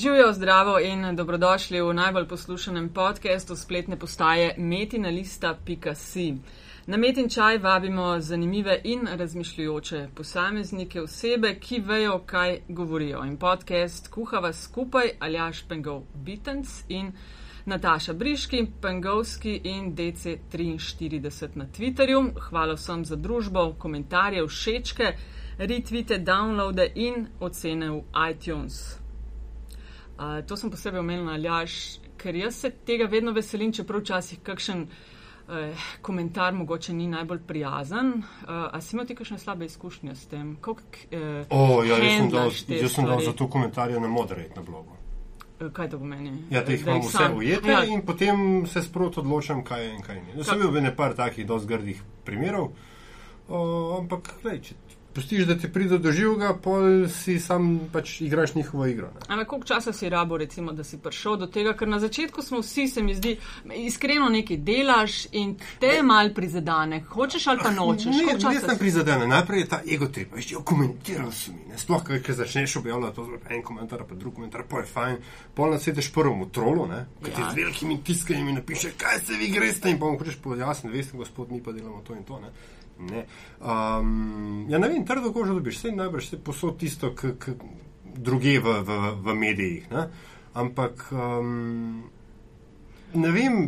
Živijo zdravo in dobrodošli v najbolj poslušanem podkastu spletne postaje metinalista.si. Na metin čaj vabimo zanimive in razmišljujoče posameznike, osebe, ki vejo, kaj govorijo. In podcast kuhava skupaj Aljaš Pengov Bitens in Nataša Briški, Pengovski in DC43 na Twitterju. Hvala vsem za družbo, komentarje, všečke, retvite, downloade in ocene v iTunes. Uh, to sem posebej omenila, Aljaš, ker jaz se tega vedno veselim, čeprav včasih kakšen uh, komentar mogoče ni najbolj prijazen. Uh, a si imel ti kakšne slabe izkušnje s tem? Kolik, uh, oh, ja, jaz sem dal, jaz sem dal za to komentarje na moderate na blogu. Kaj to pomeni? Ja, da jih imam vse ujete ja. in potem se sprot odločam, kaj je in kaj ni. No, sem bil v nekaj takih dosti grdih primerov, uh, ampak gledaj, če pustiš, da ti pride do živega, pol si sam pač igraš njihovo igro. Ne? Ampak koliko časa si rabo, recimo, da si prišel do tega, ker na začetku smo vsi, se mi zdi, iskreno nekaj delaš in te mal prizadane, hočeš ali pa nočeš. Ne, ne, sem prizadene, najprej je ta ego trip, veš, jo komentiral sem mi, ne? sploh, ker začneš objavljati to, en komentar, pa drug komentar, pa je fajn, pol nasedeš prvemu trolu, ne, ki ti ja. z velikimi tiskami napiše, kaj se vi greste in pa mu hočeš pojasniti, veste, gospod, mi pa delamo to in to, ne. Ne. Um, ja, ne vem, trdo kožo dobiš, vse najbrž se posod tisto, kar druge v, v, v medijih. Ne? Ampak um, ne vem,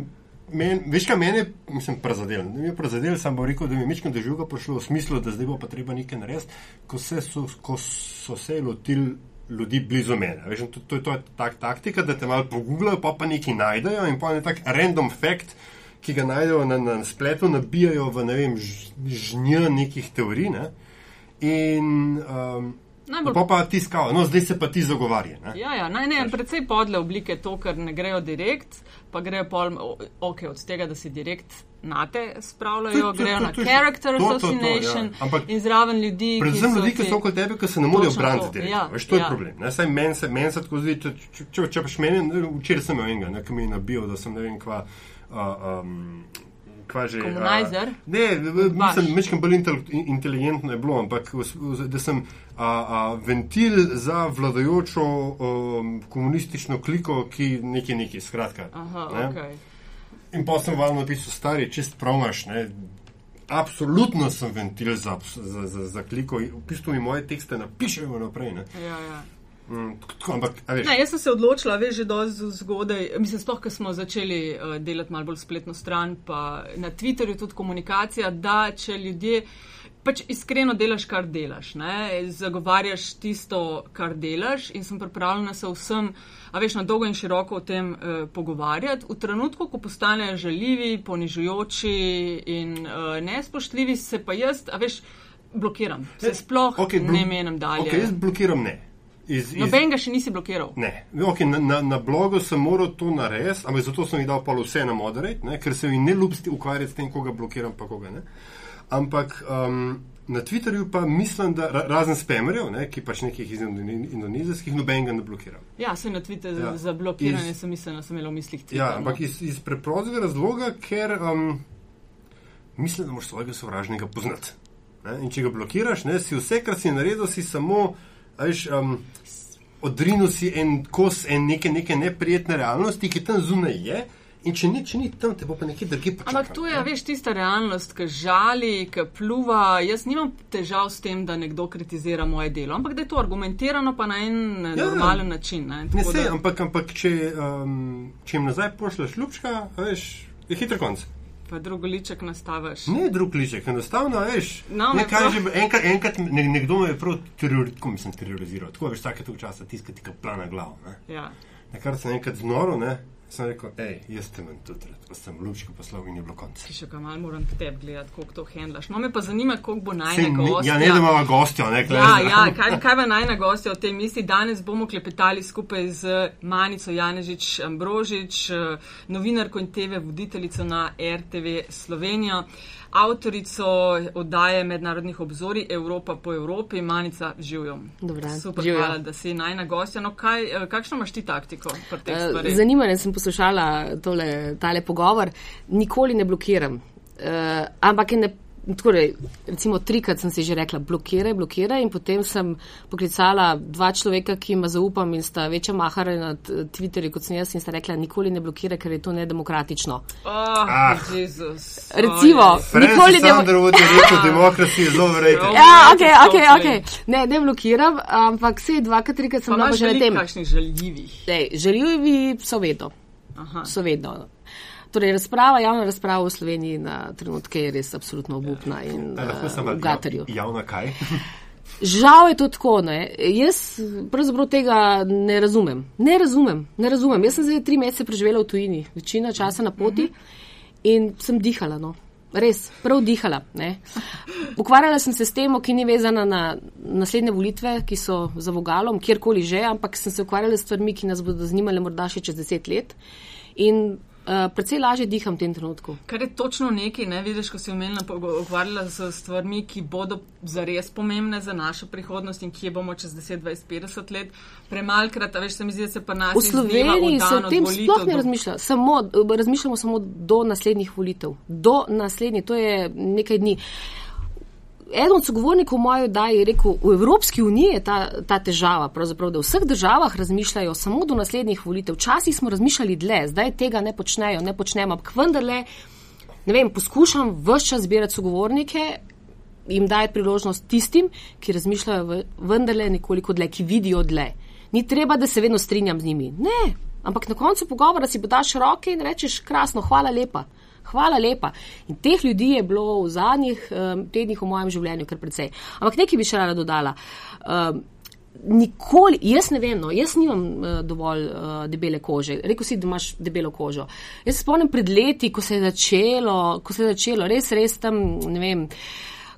men, veš kaj mene, mislim, prazadel. Ne vem, prazadel sem bo rekel, da mi je mečkam doživljal pošlo v smislu, da zdaj bo pa treba nekaj narediti, ko, so, ko so se lotili. Ljudi blizu mene. Veš, to, to je to tak, taktika, da te malo pogublajo, pa pa nekaj najdejo in pa je tak random fact, ki ga najdejo na, na spletu, nabijajo v ne vem, žnjo nekih teorij. Ne? In um, Najbolj... pa, pa tiskajo, no zdaj se pa ti zagovarja. Ja, ja, naj, ne, predvsej podle oblike to, ker ne grejo direkt, pa grejo pol, ok, od tega, da si direkt. Nate spravljajo, grejo na character to, assassination to, to, ja. Ampak, in zraven ljudi. Predvsem ljudi, ki so okoli tebe, ki se ne morejo braniti. Ja, Veš, to ja. je problem. Saj meni se, men se tako zdi, če, če, če, če pač meni, včeraj sem imel enega, ki mi je nabil, da sem ne vem kva um, že, komunizer. Uh, ne, mislim, mečkam bolj inteligentno je bilo, ampak da sem a, a, ventil za vladajočo um, komunistično kliko, ki nekaj nekaj, skratka. Aha, ne? okay. In pa sem valno napisal, stari, čist pravmaš, ne. Absolutno sem ventil za, za, za, za kliko, v bistvu mi moje tekste napišejo naprej. Ja, ja. Mm, ampak, ne, jaz sem se odločila, veš, že dosti zgodaj. Mislim, sploh, ker smo začeli uh, delati malo bolj spletno stran, pa na Twitterju tudi komunikacija, da če ljudje pač iskreno delaš, kar delaš, ne, zagovarjaš tisto, kar delaš in sem pripravljena se vsem, a veš, na dolgo in široko o tem uh, pogovarjati. V trenutku, ko postanejo žaljivi, ponižujoči in uh, nespoštljivi, se pa jaz, a veš, blokiram. Se sploh okay, ne menem dalje. Okay, jaz blokiram ne. Iz, iz... Noben ga še nisi blokiral. Ne, okay, na, na, na blogu sem moral to narediti, ampak zato sem jih dal pa vse na moderate, ne? ker se mi ne ljubi ukvarjati s tem, koga blokiram, pa koga ne. Ampak um, na Twitterju pa mislim, da ra, razen spamerjev, ne? ki pač nekih iz indonezijskih, noben ga ne blokiram. Ja, se na Twitterju ja. za blokiranje iz... sem mislil, da sem imel v mislih Twitter. Ja, ampak iz, iz preprostega razloga, ker um, mislim, da moraš svojega sovražnika poznati. Ne? In če ga blokiraš, ne? si vse, kar si naredil, si samo. Veš, um, odrinil si en kos en neke, neke neprijetne realnosti, ki tam zunaj je. In če ni, če ni tam, te bo pa nekje drugje počelo. Ampak tu je, veš, tista realnost, ki žali, ki pluva. Jaz nimam težav s tem, da nekdo kritizira moje delo, ampak da je to argumentirano pa na en ja, normalen način. Ne, ne se, da... ampak, ampak če, um, če jim nazaj pošleš ljubčka, veš, je hitro konc pa drug liček nastaviš. Ne drug liček, enostavno veš. No, ne kažem, enkrat, enkrat ne, nekdo me je prav teroriziral. Tako veš, vsake tog časa tiskati kaplana glavo. Ja. Na kar sem enkrat znoro, ne sem rekel, hej, jaz te manj tudi rad, sem lučko poslal in je bilo konc. Še kaj malo moram te gledati, koliko to handlaš. No, me pa zanima, koliko bo najna gostja. Ja, ne, da imamo gostjo, ne, kaj. Ja, ja, kaj, kaj bo najna gostja o tem misli? Danes bomo klepetali skupaj z Manico Janežič Ambrožič, novinarko in TV voditeljico na RTV Slovenija avtorico oddaje mednarodnih obzorij Evropa po Evropi, Manica Živijo. Super, Živjo. hvala, da si najna gostja. No, kaj, eh, kakšno imaš ti taktiko? Uh, Zanimivo, sem poslušala tole, tale pogovor. Nikoli ne blokiram. Uh, ampak ne, torej, recimo trikrat sem si že rekla, blokiraj, blokiraj in potem sem poklicala dva človeka, ki ima zaupam in sta večja mahara na Twitterju kot sem jaz in sta rekla, nikoli ne blokiraj, ker je to nedemokratično. Oh, ah, Jezus. Recimo, nikoli ne blokiraj. Demokracija je zelo verjetna. Ja, ok, ok, ok. Ne, ne blokiram, ampak se dvakrat, trikrat sem bila že na tem. Kakšnih žaljivih? Žaljivi so vedno. Aha. So vedno. Torej, razprava, javna razprava v Sloveniji na trenutke je res absolutno obupna in v gaterju. Javna kaj? Žal je to tako. Ne? Jaz pravzaprav tega ne razumem. Ne razumem, ne razumem. Jaz sem zdaj tri mesece preživela v tujini, večina časa na poti in sem dihala. No. Res, prav dihala. Ukvarjala sem se s tem, ki ni vezana na naslednje volitve, ki so za vogalom, kjerkoli že, ampak sem se ukvarjala s stvarmi, ki nas bodo zanimale morda še čez deset let. In Uh, predvsej lažje diham v tem trenutku. Kar je točno nekaj, ne vidiš, ko si omenila, ukvarjala s stvarmi, ki bodo zares pomembne za našo prihodnost in kje bomo čez 10, 20, 50 let. Premalkrat, veš, se mi zdi, da se pa nas. V Sloveniji se o tem sploh ne razmišlja. Samo, razmišljamo samo do naslednjih volitev. Do naslednjih, to je nekaj dni. Uh, eden od sogovornikov mojo da je rekel, v Evropski uniji je ta, ta težava, da v vseh državah razmišljajo samo do naslednjih volitev. Včasih smo razmišljali dlje, zdaj tega ne počnejo, ne počnemo, ampak vendarle, ne vem, poskušam vse čas zbirati sogovornike. Jim daje priložnost tistim, ki razmišljajo vendarle nekoliko dlje, ki vidijo dlje. Ni treba, da se vedno strinjam z njimi. Ne, ampak na koncu pogovora si podaš roke in rečeš: krasno, hvala lepa. Hvala lepa. In teh ljudi je bilo v zadnjih um, tednih v mojem življenju kar precej. Ampak nekaj bi še rada dodala. Um, nikoli, jaz ne vem, no, jaz nimam uh, dovolj uh, debele kože. Rekl si, da imaš debelo kožo. Jaz se spomnim pred leti, ko se je začelo, ko se je začelo, res, res tam, ne vem.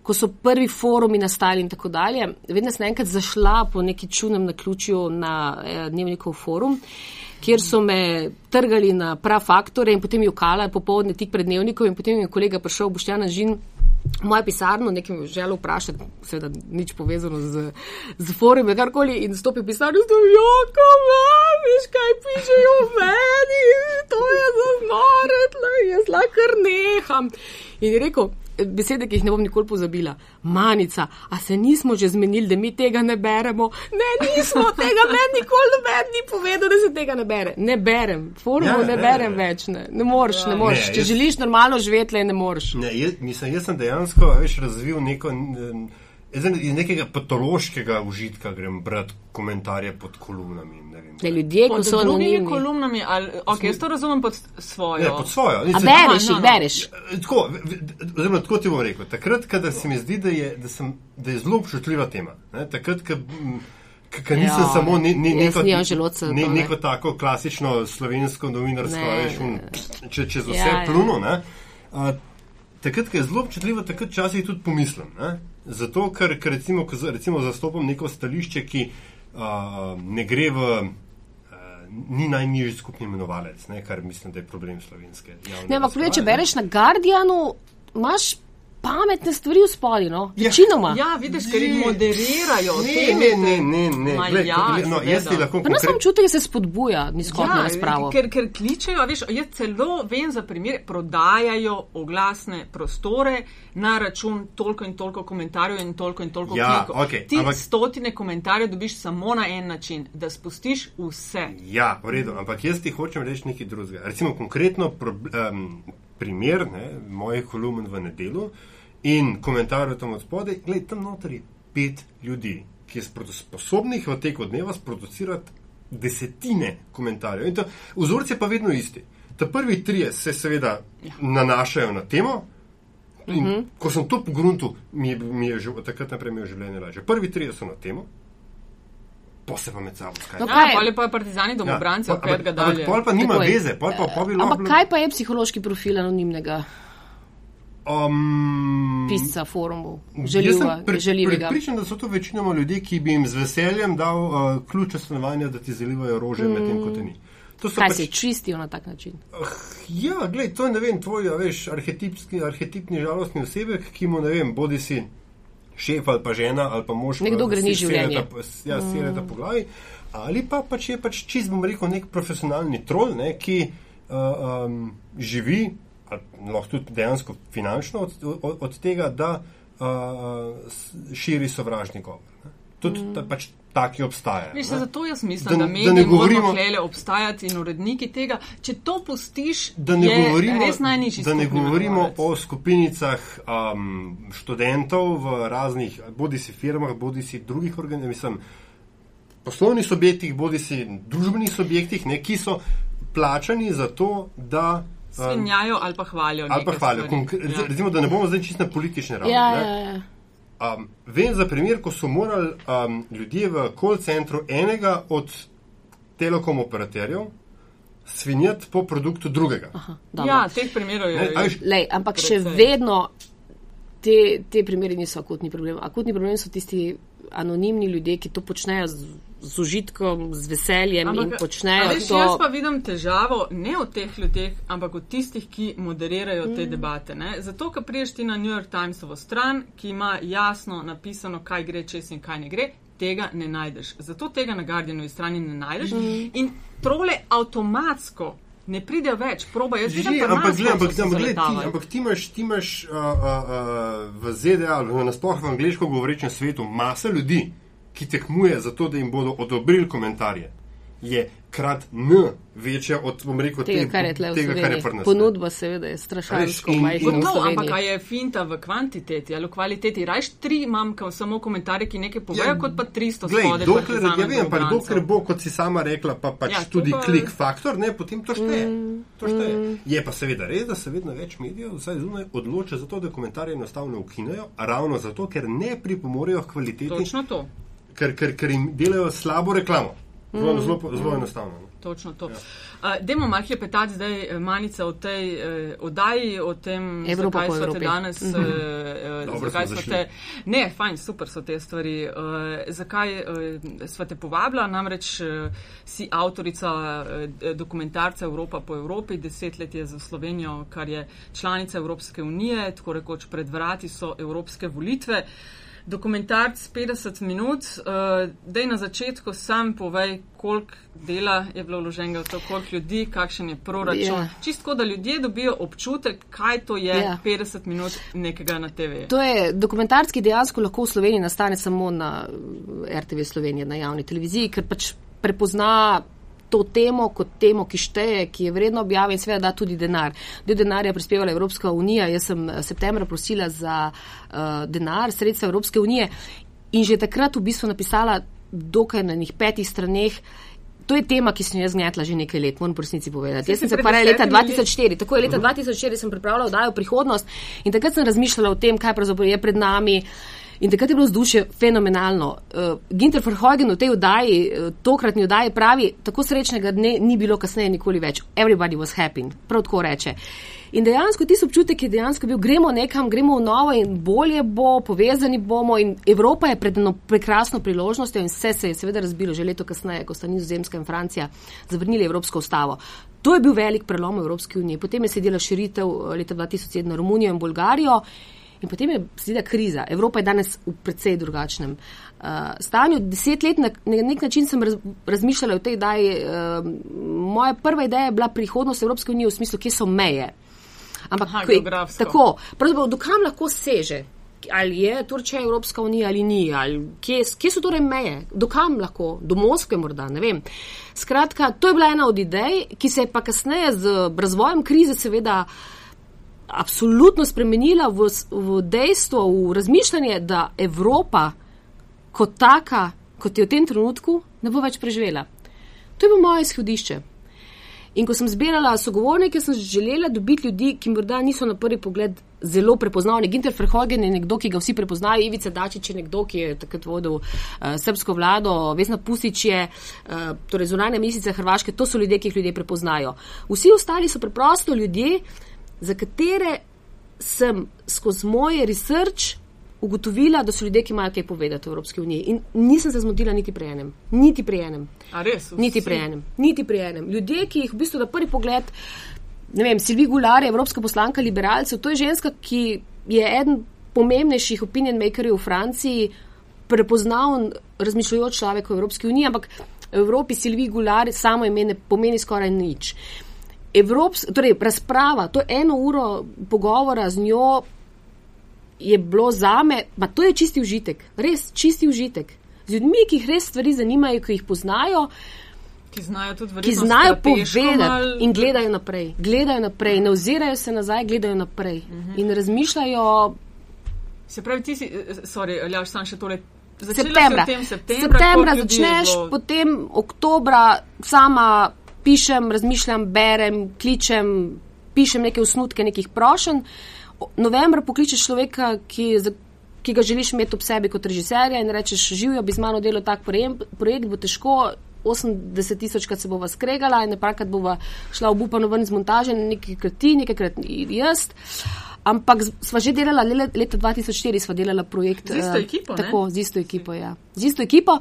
Ko so prvi forumi nastali in tako dalje, vedno sem enkrat zašla po neki čudnem naključju na eh, dnevnikov forum kjer so me trgali na prav faktore in potem jokala popovdne tik pred dnevnikom in potem je kolega prišel, Boštjana Žin. Moja pisarna, nekaj želel vprašati, seveda nič povezano z, z forume, karkoli, in stopi v pisarno, da je jo, kam veš, kaj pišejo meni, to je za zmaret, jaz lahko neham. In je rekel, besede, ki jih ne bom nikoli pozabila. Manica, a se nismo že zmenili, da mi tega ne beremo? Ne, nismo tega meni nikoli noben ni povedal, da se tega ne bere. Ne berem, forum ja, ne, ne berem ne. več, ne, ne moreš, ja, ne moreš. Če jaz, želiš normalno živeti, ne moreš. Ne, jaz, mislim, jaz sem dejansko veš, razvil neko. Ne, iz nekega patološkega užitka grem brati komentarje pod kolumnami. Ne, ljudje, pod ko so drugimi kolumnami, ali okay, jaz to razumem pod svojo. Ne, pod svojo. A bereš, jih bereš. Ja, tako, oziroma, tako ti bom rekel. Takrat, kadar se mi zdi, da je, da sem, da je zelo občutljiva tema. Ne, takrat, Ker nisem ja, samo ne, ne, neko, ne, neko tako klasično slovensko novinarsko, veš, če čez vse ja, ja. pluno. Ja. Takrat, ko je zelo občutljivo, takrat časih tudi pomislim. Ne? Zato, ker, ker recimo, recimo zastopam neko stališče, ki uh, ne gre v. Ni najnižji skupni imenovalec, ne, kar mislim, da je problem slovenske. Ne, ampak, če bereš na Guardianu, imaš pametne stvari v spolju, no? večinoma. Ja, ja, vidiš, ker jih moderirajo. Ne, ne, ne, ne, ne. Gled, ja, no, jaz ti lahko povem. Jaz sem čutil, da se spodbuja nizkotno ja, razpravo. Ker, ker kličejo, veš, jaz celo vem za primer, prodajajo oglasne prostore na račun toliko in toliko komentarjev in toliko in toliko ja, klikov. Okay, ti ampak, stotine komentarjev dobiš samo na en način, da spustiš vse. Ja, v redu, ampak jaz ti hočem reči nekaj drugega. Recimo konkretno pro, um, primer ne, mojih kolumn v nedelu in komentarjev tam od spodaj, gledaj, tam noter je pet ljudi, ki je sposobnih v teku dneva sproducirati desetine komentarjev. In to vzorci je pa vedno isti. Ta prvi trije se seveda ja. nanašajo na temo. In uh mhm. -huh. ko sem to pogrunil, mi, mi je že od takrat naprej imel življenje lažje. Prvi trije so na temo, pa se pa med sabo skajali. No, ja, ali pa partizani domobranci, ja, od katerega dalje. Pol pa nima Tako veze, pol pa, pa bi lahko. Ampak kaj pa je psihološki profil anonimnega? Um, Pisca forumov, željiva, pri, željivega. Pričam, da so to večinoma ljudje, ki bi jim z veseljem dal uh, ključ stanovanja, da ti zalivajo rože, mm. medtem ko te ni. Kaj pač, se čistijo na tak način? Uh, ja, gledaj, to je, ne vem, tvoj, veš, arhetipni žalostni osebek, ki mu, ne vem, bodi si šef ali pa žena ali pa mož. Nekdo gre ni življenje. Ja, sireta mm. po glavi. Ali pa pač je pač čist, bom rekel, nek profesionalni trol, ne, ki uh, um, živi lahko tudi dejansko finančno od, od, od tega, da uh, širi sovražni govor. Tudi mm. ta, pač taki obstajajo. Mislim, zato jaz mislim, da, da mediji da govorimo, morajo hlele obstajati in uredniki tega. Če to pustiš, da ne govorimo, res najnižji. Da ne govorimo o skupinicah um, študentov v raznih, bodi si firmah, bodi si drugih organizacij, poslovnih subjektih, bodi si družbenih subjektih, ne, ki so plačani za to, da. Svinjajo ali pa hvalijo. Ali pa hvalijo. Ja. Recimo, da ne bomo zdaj čisto na politične ravni. Ja, ja, ja. Um, vem za primer, ko so morali um, ljudje v call centru enega od telekom operaterjev svinjati po produktu drugega. Aha, ja, teh primerov je več. Ampak še vedno te, te primeri niso akutni problem. Akutni problem so tisti anonimni ljudje, ki to počnejo z, z užitkom, z veseljem ampak, in počnejo veš, to. Jaz pa vidim težavo ne v teh ljudeh, ampak v tistih, ki moderirajo te mm. debate. Ne? Zato, ker priješ ti na New York Timesovo stran, ki ima jasno napisano, kaj gre čez in kaj ne gre. Tega ne najdeš. Zato tega na Guardianovi strani ne najdeš. Mm. In trole avtomatsko ne pridejo več, proba je že. Ampak, ampak, ampak, ampak ti imaš, ti imaš uh, uh, uh, v ZDA ali nasploh v angliško govorečem svetu masa ljudi, ki tekmuje za to, da jim bodo odobrili komentarje. Je krat N večja od rekel, tega, te, kar je tle tega, kar je pri nas. Ponudba seveda je strašansko majhna. No, ampak kaj je finta v kvantiteti ali v kvaliteti? Rajš tri imam samo komentarje, ki nekaj povejo, ja, kot pa 300 spodaj. Dokler, ja vem, pa dokler bo, kot si sama rekla, pa pač ja, tudi pa... klik faktor, ne, potem to šteje. Mm, to šteje. Mm. Je pa seveda res, da se vedno več medijev, vsaj zunaj, odloča za to, da komentarje enostavno ukinajo, ravno zato, ker ne pripomorejo k kvaliteti. Točno to. Ker, ker, ker jim delajo slabo reklamo. Zelo, mm. zelo, zelo mm. enostavno. No točno to. Ja. Uh, demo malo je petati zdaj eh, malce o tej uh, oddaji, o tem, Evropa zakaj so te danes. Uh, uh, zakaj so te, ne, fajn, super so te stvari. Uh, zakaj uh, sva te povabila? Namreč uh, si avtorica uh, dokumentarca Evropa po Evropi, deset let je za Slovenijo, kar je članica Evropske unije, tako rekoč pred vrati so evropske volitve. Uh, dokumentarc 50 minut. Uh, dej na začetku sam povej, koliko dela je bilo vloženega v to, koliko ljudi, kakšen je proračun. Yeah. Ja. Čistko, da ljudje dobijo občutek, kaj to je yeah. 50 minut nekega na TV. To je dokumentarc, ki dejansko lahko v Sloveniji nastane samo na RTV Slovenije, na javni televiziji, ker pač prepozna to temo kot temo, ki šteje, ki je vredno objave in seveda da tudi denar. Del denarja prispevala Evropska unija. Jaz sem eh, septembra prosila za uh, denar, sredstva Evropske unije in že takrat v bistvu napisala dokaj na njih petih straneh. To je tema, ki sem jo jaz gnetla že nekaj let, moram resnici povedati. Jaz sem se ukvarjala leta 2004, tako je leta 2004 mhm. sem pripravljala oddajo prihodnost in takrat sem razmišljala o tem, kaj pravzaprav je pred nami. In takrat je bilo vzdušje fenomenalno. Uh, Ginter Verhoeven v tej oddaji, uh, tokratni oddaji, pravi, tako srečnega dne ni bilo kasneje nikoli več. Everybody was happy, prav tako reče. In dejansko ti občutek je dejansko bil, gremo nekam, gremo v novo in bolje bo, povezani bomo. In Evropa je pred eno prekrasno priložnostjo in vse se je seveda razbilo že leto kasneje, ko sta Nizozemska in Francija zavrnili Evropsko ustavo. To je bil velik prelom v Evropski uniji. Potem je sedela širitev eh, leta 2007 na Romunijo in Bolgarijo. In potem je seveda kriza. Evropa je danes v precej drugačnem uh, stanju. Deset let na, na nek način sem raz, razmišljala o tej, da je uh, moja prva ideja bila prihodnost Evropske unije v smislu, kje so meje. Ampak Aha, tako, pravzaprav, dokam lahko seže? Ali je Turčija Evropska unija ali ni? Ali kje, kje so torej meje? Dokam lahko? Do Moskve morda, ne vem. Skratka, to je bila ena od idej, ki se je pa kasneje z razvojem krize seveda uh, absolutno spremenila v, v dejstvo, v razmišljanje, da Evropa kot taka, kot je v tem trenutku, ne bo več preživela. To je bilo moje izhodišče. In ko sem zbirala sogovornike, sem želela dobiti ljudi, ki morda niso na prvi pogled zelo prepoznavni. Ginter Verhoeven je nekdo, ki ga vsi prepoznajo, Ivica Dačič je nekdo, ki je takrat vodil uh, srpsko vlado, Vesna Pusič je, uh, torej zunanje mislice Hrvaške, to so ljudje, ki jih ljudje prepoznajo. Vsi ostali so preprosto ljudje, za katere sem skozi moje research ugotovila, da so ljudje, ki imajo kaj povedati v Evropski uniji. In nisem se zmotila niti pri enem. Niti pri enem. Res, niti pri enem. Niti pri enem. Ljudje, ki jih v bistvu na prvi pogled, ne vem, Silvi Gular je evropska poslanka liberalcev, to je ženska, ki je eden pomembnejših opinion makerjev v Franciji, prepoznavn razmišljajoč človek v Evropski uniji, ampak v Evropi Silvi Gular samo ime ne pomeni skoraj nič. Evrops, torej, razprava, to je eno uro pogovora z njo, je bilo za me, pa to je čisti užitek, res čisti užitek. Z ljudmi, ki jih res stvari zanimajo, ki jih poznajo, ki znajo tudi ki znajo povedati in gledajo naprej. Gledajo naprej, ne ozirajo se nazaj, gledajo naprej uh mhm. -huh. in razmišljajo. Se pravi, ti si, eh, sorry, Ljaš, sam še tole. Septembra. septembra, septembra začneš, bilo... potem oktobra sama pišem, razmišljam, berem, kličem, pišem neke osnutke nekih prošenj novembra pokličeš človeka, ki, ki ga želiš imeti ob sebi kot režiserja in rečeš, živijo bi z mano delo tak projekt, bo težko. 80 tisoč, kad se bova skregala in nekajkrat bova šla obupano ven iz montaže, nekajkrat ti, nekajkrat jaz. Ampak sva že delala, leta 2004 sva delala projekt. Z isto ekipo. Uh, tako, z isto ekipo, ja. Z isto ekipo.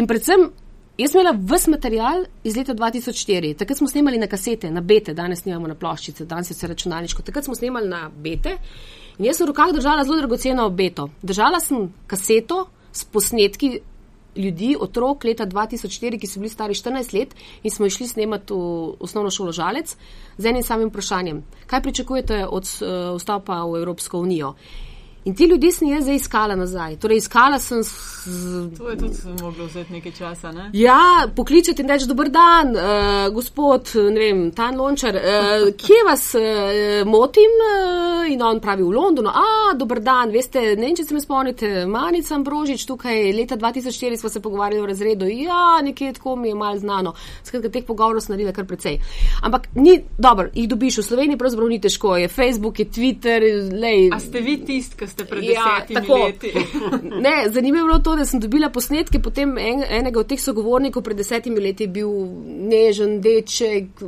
In predvsem Jaz sem imela vse material iz leta 2004. Takrat smo snemali na kasete, na bete, danes snimamo na ploščice, danes je vse računalniško. Takrat smo snemali na bete in jaz sem v rokah držala zelo dragoceno beto. Držala sem kaseto s posnetki ljudi, otrok leta 2004, ki so bili stari 14 let in smo išli snemati v osnovno šolo Žalec z enim samim vprašanjem. Kaj pričakujete od uh, vstopa v Evropsko unijo? In ti ljudi sem jaz zdaj iskala nazaj. Torej, iskala sem. Z... To je tudi moglo vzeti nekaj časa. Ne? Ja, pokličete in reči: Dobr dan, uh, gospod, ne vem, Tan Lončar, uh, kje vas uh, motim? Uh, in on pravi v Londonu. A, dobr dan, veste, ne vem, če se me spomnite, Manica Ambrožič, tukaj leta 2004 smo se pogovarjali o razredu. Ja, nekje tako mi je malo znano. Skratka, teh pogovorov sem naredila kar precej. Ampak ni dobro, jih dobiš v Sloveniji, pravzaprav ni težko. Je Facebook, je Twitter, lej. A ste vi tisti, ste pred ja, desetimi leti. ne, zanimivo je bilo to, da sem dobila posnetke potem en, enega od teh sogovornikov pred desetimi leti, bil nežen, deček,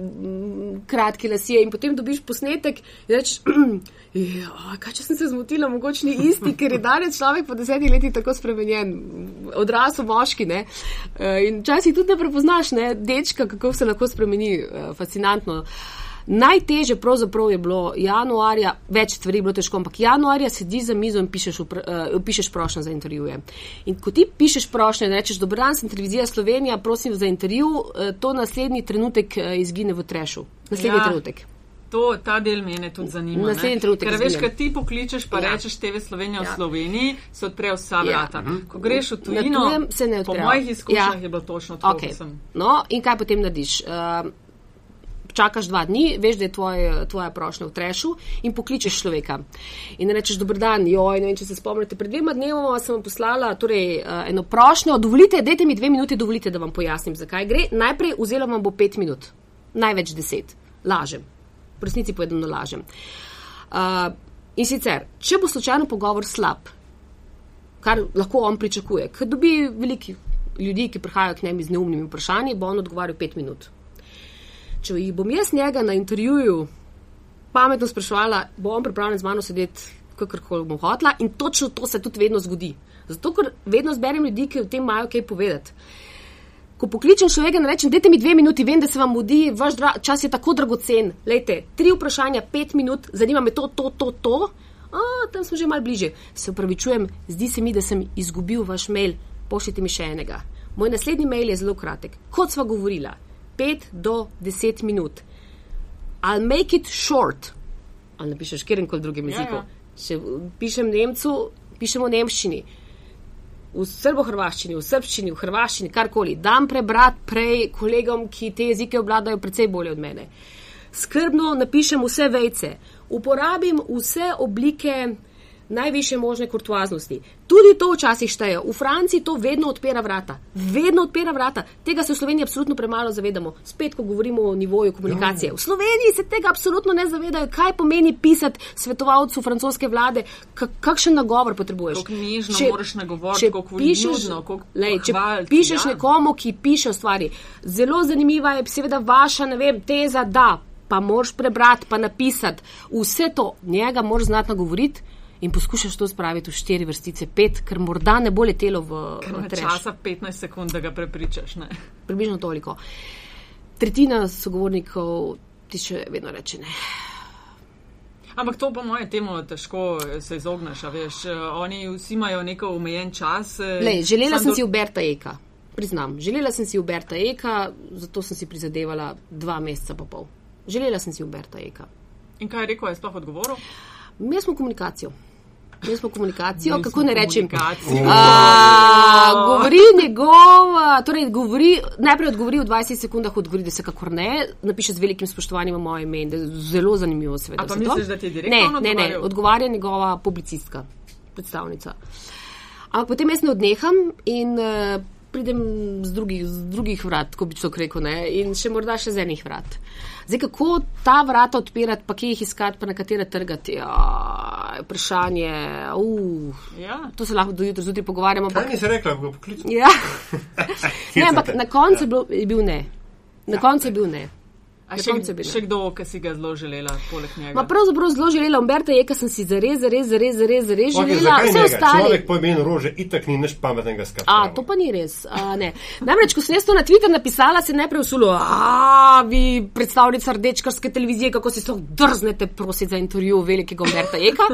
kratki lasje in potem dobiš posnetek in rečeš. Ja, kaj če sem se zmotila, mogoče ni isti, ker je danes človek po desetih letih tako spremenjen, odrasel moški. Ne? Eh, in včasih tudi ne prepoznaš, ne? dečka, kako se lahko spremeni, eh, fascinantno. Uh, Najteže pravzaprav je bilo januarja, več stvari je bilo težko, ampak januarja sedi za mizo in pišeš, uh, pišeš prošnjo za intervjuje. In ko ti pišeš prošnjo in rečeš, dobro dan, sem televizija Slovenija, prosim za intervju, uh, to naslednji trenutek uh, izgine v trešu. Naslednji ja. trenutek. To, ta del mene tudi zanima. Naslednji trenutek. Ker veš, kad ti pokličeš, pa ja. rečeš TV Slovenija ja. v Sloveniji, se odprejo vsa ja. vrata. Ja. Ko greš v tujino, se ne odprejo. Po mojih izkušnjah ja. je bilo točno to. Okay. No, in kaj potem narediš? Uh, čakaš dva dni, veš, da je tvoj, tvoja prošnja v trešu in pokličeš človeka. In rečeš, dober dan, joj, ne vem, če se spomnite, pred dvema dnevoma sem vam poslala torej, uh, eno prošnjo, dovolite, dajte mi dve minuti, dovolite, da vam pojasnim, zakaj gre. Najprej vzela vam bo pet minut, največ deset, lažem, v resnici povedano lažem. Uh, in sicer, če bo slučajno pogovor slab, kar lahko on pričakuje, ker dobi veliki ljudi, ki prihajajo k njemu z neumnimi vprašanji, bo on odgovarjal pet minut če jih bom jaz njega na intervjuju pametno sprašvala, bo on pripravljen z mano sedeti, kakorkoli bom hotla in točno to se tudi vedno zgodi. Zato, ker vedno zberem ljudi, ki o tem imajo kaj povedati. Ko pokličem človeka in rečem, dajte mi dve minuti, vem, da se vam mudi, vaš čas je tako dragocen. Lejte, tri vprašanja, pet minut, zanima me to, to, to, to. A, tam smo že mal bliže. Se upravičujem, zdi se mi, da sem izgubil vaš mail, pošljite mi še enega. Moj naslednji mail je zelo kratek. Kot sva govorila, 5 do 10 minut. I'll make it short. Ali napišeš kjerkoli drugem jeziku. Ja, ja. Če pišem Nemcu, pišemo v Nemščini, v srbo-hrvaščini, v srpščini, v hrvaščini, karkoli. Dam prebrati prej kolegom, ki te jezike obvladajo precej bolje od mene. Skrbno napišem vse vejce, uporabim vse oblike najviše možne kurtoaznosti. Tudi to včasih šteje. V Franciji to vedno odpira vrata. Vedno odpira vrata. Tega se v Sloveniji absolutno premalo zavedamo. Spet, ko govorimo o nivoju komunikacije. V Sloveniji se tega absolutno ne zavedajo, kaj pomeni pisati svetovalcu francoske vlade, kakšen nagovor potrebuješ. Če, če pišeš, njužno, lej, če pišeš ja. nekomu, ki piše stvari, zelo zanimiva je seveda vaša vem, teza, da pa moraš prebrati, pa napisati. Vse to njega moraš znatno govoriti in poskušaš to spraviti v štiri vrstice, pet, ker morda ne bo letelo v treh. Časa 15 sekund, da ga prepričaš. Ne? Približno toliko. Tretjina sogovornikov ti še vedno reče ne. Ampak to po mojem temu težko se izogneš, veš, oni vsi imajo neko omejen čas. Eh, Lej, želela sem do... si Uberta Eka, priznam, želela sem si Uberta Eka, zato sem si prizadevala dva meseca pa pol. Želela sem si Umberta Eka. In kaj je rekel, je sploh odgovoril? Mi smo komunikacijo. Mi smo komunikacijo, Mi kako ne rečem. Govori njegova, torej govori, najprej odgovori v 20 sekundah, odgovori, da se kakor ne, napiše z velikim spoštovanjem moje ime in da je zelo zanimivo, seveda. A pa misliš, da ti je direktno? Ne, ne, ne, odgovarja njegova publicistka, predstavnica. Ampak potem jaz ne odneham in uh, pridem z drugih, z drugih vrat, ko bi človek rekel, ne, in še morda še z enih vrat. Zdaj, kako ta vrata odpirati, pa kje jih iskati, pa na katere trgati, ja, vprašanje. Uh, ja. To se lahko do jutra zjutraj pogovarjamo. Kaj ni se rekla, bo poklical? Ja. ne, ampak na koncu je bil ne. Na ja. koncu je bil ne. Še, še kdo, ki si ga zelo želela, poleg njega? Ma pravzaprav zelo želela, Umberta je, ki sem si zares, zares, zares, zares, zares okay, želela. Vse ostalo. Človek po imenu rože itak ni nič pametnega skrbeti. A, to pa ni res. A, Namreč, ko sem jaz to na Twitter napisala, se najprej usulo, a vi predstavnica rdečkarske televizije, kako si sploh drznete prositi za intervju velikega Umberta Eka.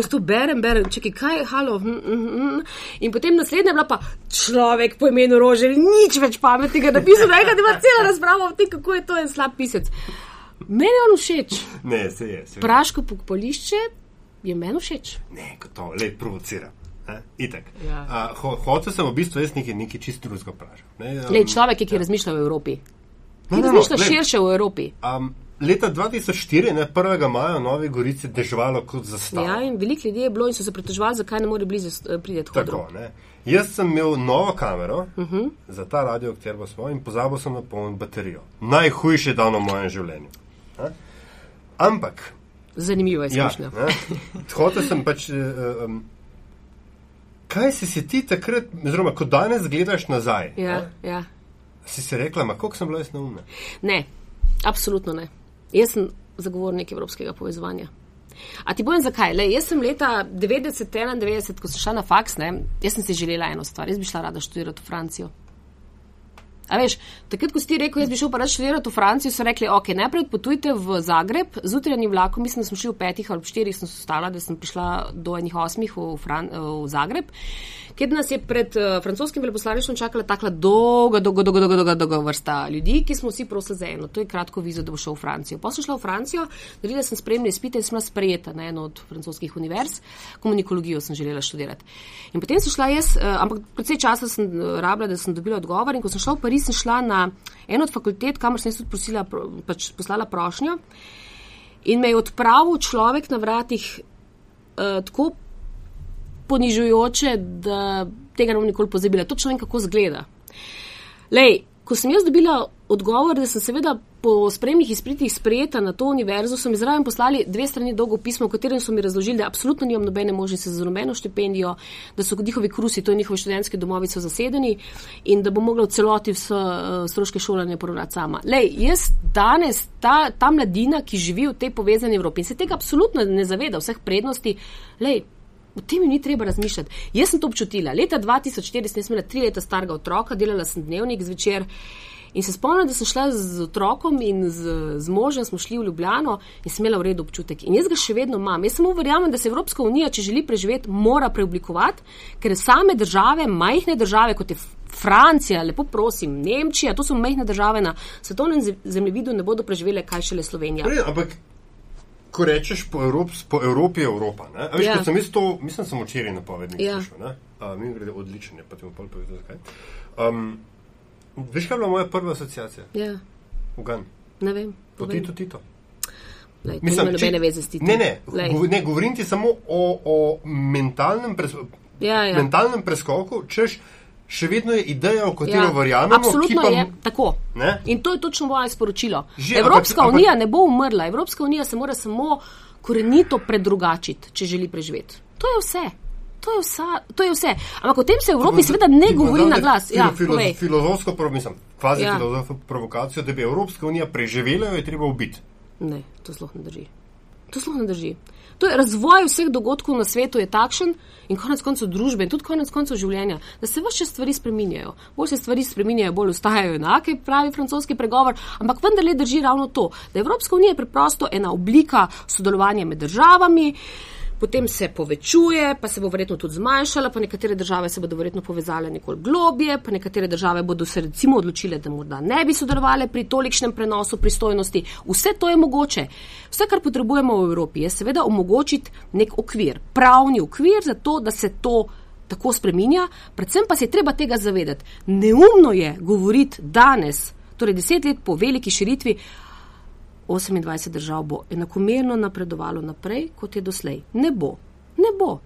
Jaz to berem, berem, čekaj, kaj je, halo. Hm, hm, hm. In potem naslednja je bila pa človek po imenu rože, nič več pametnega napisal, da ima cela razprava o tem, kako je to en slab pisec mesec. Meni je on všeč. Ne, se je. Se Praško pokolišče je meni všeč. Ne, kot to le provocira. Ja. Ho, Hoče sem v bistvu jaz nekaj, nekaj čisto drugega vprašati. Um, človek, ki ja. razmišlja v Evropi. No, no, razmišlja no, širše v Evropi. Um, leta 2004, ne, 1. maja, v Novi Gorici dežvalo kot zastav. Ja, in veliko ljudi je bilo in so se pritoževali, zakaj ne more blizu eh, priti tako. Jaz sem imel novo kamero uh -huh. za ta radio, kjer smo in pozabil sem napolniti baterijo. Najhujše dan v mojem življenju. Ha? Ampak. Zanimivo je izkušnja. Ja, Hotel sem pač. Um, kaj si si ti takrat, oziroma ko danes gledaš nazaj? Ja, ja. Si si rekla, kako sem bila jaz naumna? Ne, absolutno ne. Jaz sem zagovornik evropskega povezovanja. A ti povem zakaj? Le, jaz sem leta 90-91, ko sem šla na faks, ne, jaz sem si želela eno stvar, jaz bi šla rada študirati v Francijo. A veš, takrat, ko si ti rekel, jaz bi šel pa reči študirati v Francijo, so rekli, ok, najprej potujte v Zagreb, z jutranjim vlakom, mislim, da smo šli v petih ali v štirih, sem se stala, da sem prišla do enih osmih v, Fran v Zagreb kjer nas je pred uh, francoskim veleposlaništvom čakala takla dolga, dolga, dolga, dolga, dolga, dolga vrsta ljudi, ki smo vsi prosili za eno. To je kratko vizo, da bo šel v Francijo. Pa sem šla v Francijo, naredila sem spremne izpite in sem bila sprejeta na eno od francoskih univerz. Komunikologijo sem želela študirati. In potem sem šla jaz, uh, ampak predvsej časa sem uh, rabila, da sem dobila odgovor. In ko sem šla v Pariz, sem šla na eno od fakultet, kamor sem tudi prosila, pač poslala prošnjo. In me je odpravil človek na vratih uh, tako ponižujoče, da tega ne bom nikoli pozabila. Točno vem, kako zgleda. Lej, ko sem jaz dobila odgovor, da sem seveda po spremnih izpritih sprejeta na to univerzo, so mi zraven poslali dve strani dolgo pismo, v katerem so mi razložili, da absolutno nimam nobene možnosti za nobeno štipendijo, da so njihovi krusi, to je njihovi študentski domovi, so zasedeni in da bom mogla v celoti vse uh, stroške šolanja poravnati sama. Lej, jaz danes, ta, ta mladina, ki živi v tej povezani Evropi in se tega absolutno ne zaveda vseh prednosti, lej, O tem ni treba razmišljati. Jaz sem to občutila. Leta 2004 sem imela tri leta starega otroka, delala sem dnevnik zvečer. In se spomnim, da sem šla z otrokom in z, z možem, smo šli v Ljubljano in sem imela v redu občutek. In jaz ga še vedno imam. Jaz samo verjamem, da se Evropska unija, če želi preživeti, mora preoblikovati, ker same države, majhne države, kot je Francija, lepo prosim, Nemčija, to so majhne države na svetovnem zemljevidu, ne bodo preživele, kaj šele Slovenija. Pre, ampak ko rečeš po, Evrop, po Evropi, je Evropa. Veš, ja. sem to, mislim, sem včeraj napovednik. Ja. Mi grede odlične, pa ti bom pol povedal, zakaj. Um, veš, kaj je bila moja prva asociacija? Ja. Ugan. Ne vem. Po Tito Tito. Lej, mislim, če, ne, ne, ne, govorim ti samo o, o mentalnem, pres, ja, ja. mentalnem preskoku, češ še vedno je ideja, v katero ja, verjamemo. Absolutno pa, je tako. Ne? In to je točno moje sporočilo. Že, Evropska ampak, unija ampak, ne bo umrla, Evropska unija se mora samo korenito predrugačiti, če želi preživeti. To je vse. To je, vsa, to je vse. Ampak o tem se v Evropi seveda ne govori na glas. Ja, filo, filozofsko, mislim, kvazi ja. filozofsko provokacijo, da bi Evropska unija preživela, jo je treba ubiti. Ne, to sploh ne drži. To sploh ne drži. To je razvoj vseh dogodkov na svetu je takšen in konec koncev družbe in tudi konec koncev življenja, da se vse stvari spreminjajo. Bolj se stvari spreminjajo, bolj ustajajo enake, pravi francoski pregovor, ampak vendarle drži ravno to, da Evropska unija je preprosto ena oblika sodelovanja med državami. Potem se povečuje, pa se bo verjetno tudi zmanjšala, pa nekatere države se bodo verjetno povezale nekoliko globje, pa nekatere države bodo se recimo odločile, da morda ne bi sodelovali pri tolikšnem prenosu pristojnosti. Vse to je mogoče. Vse, kar potrebujemo v Evropi, je seveda omogočiti nek okvir, pravni okvir za to, da se to tako spreminja, predvsem pa se je treba tega zavedati. Neumno je govoriti danes, torej deset let po veliki širitvi, 28 držav bo enakomerno napredovalo naprej, kot je doslej. Ne bo. Ne bo.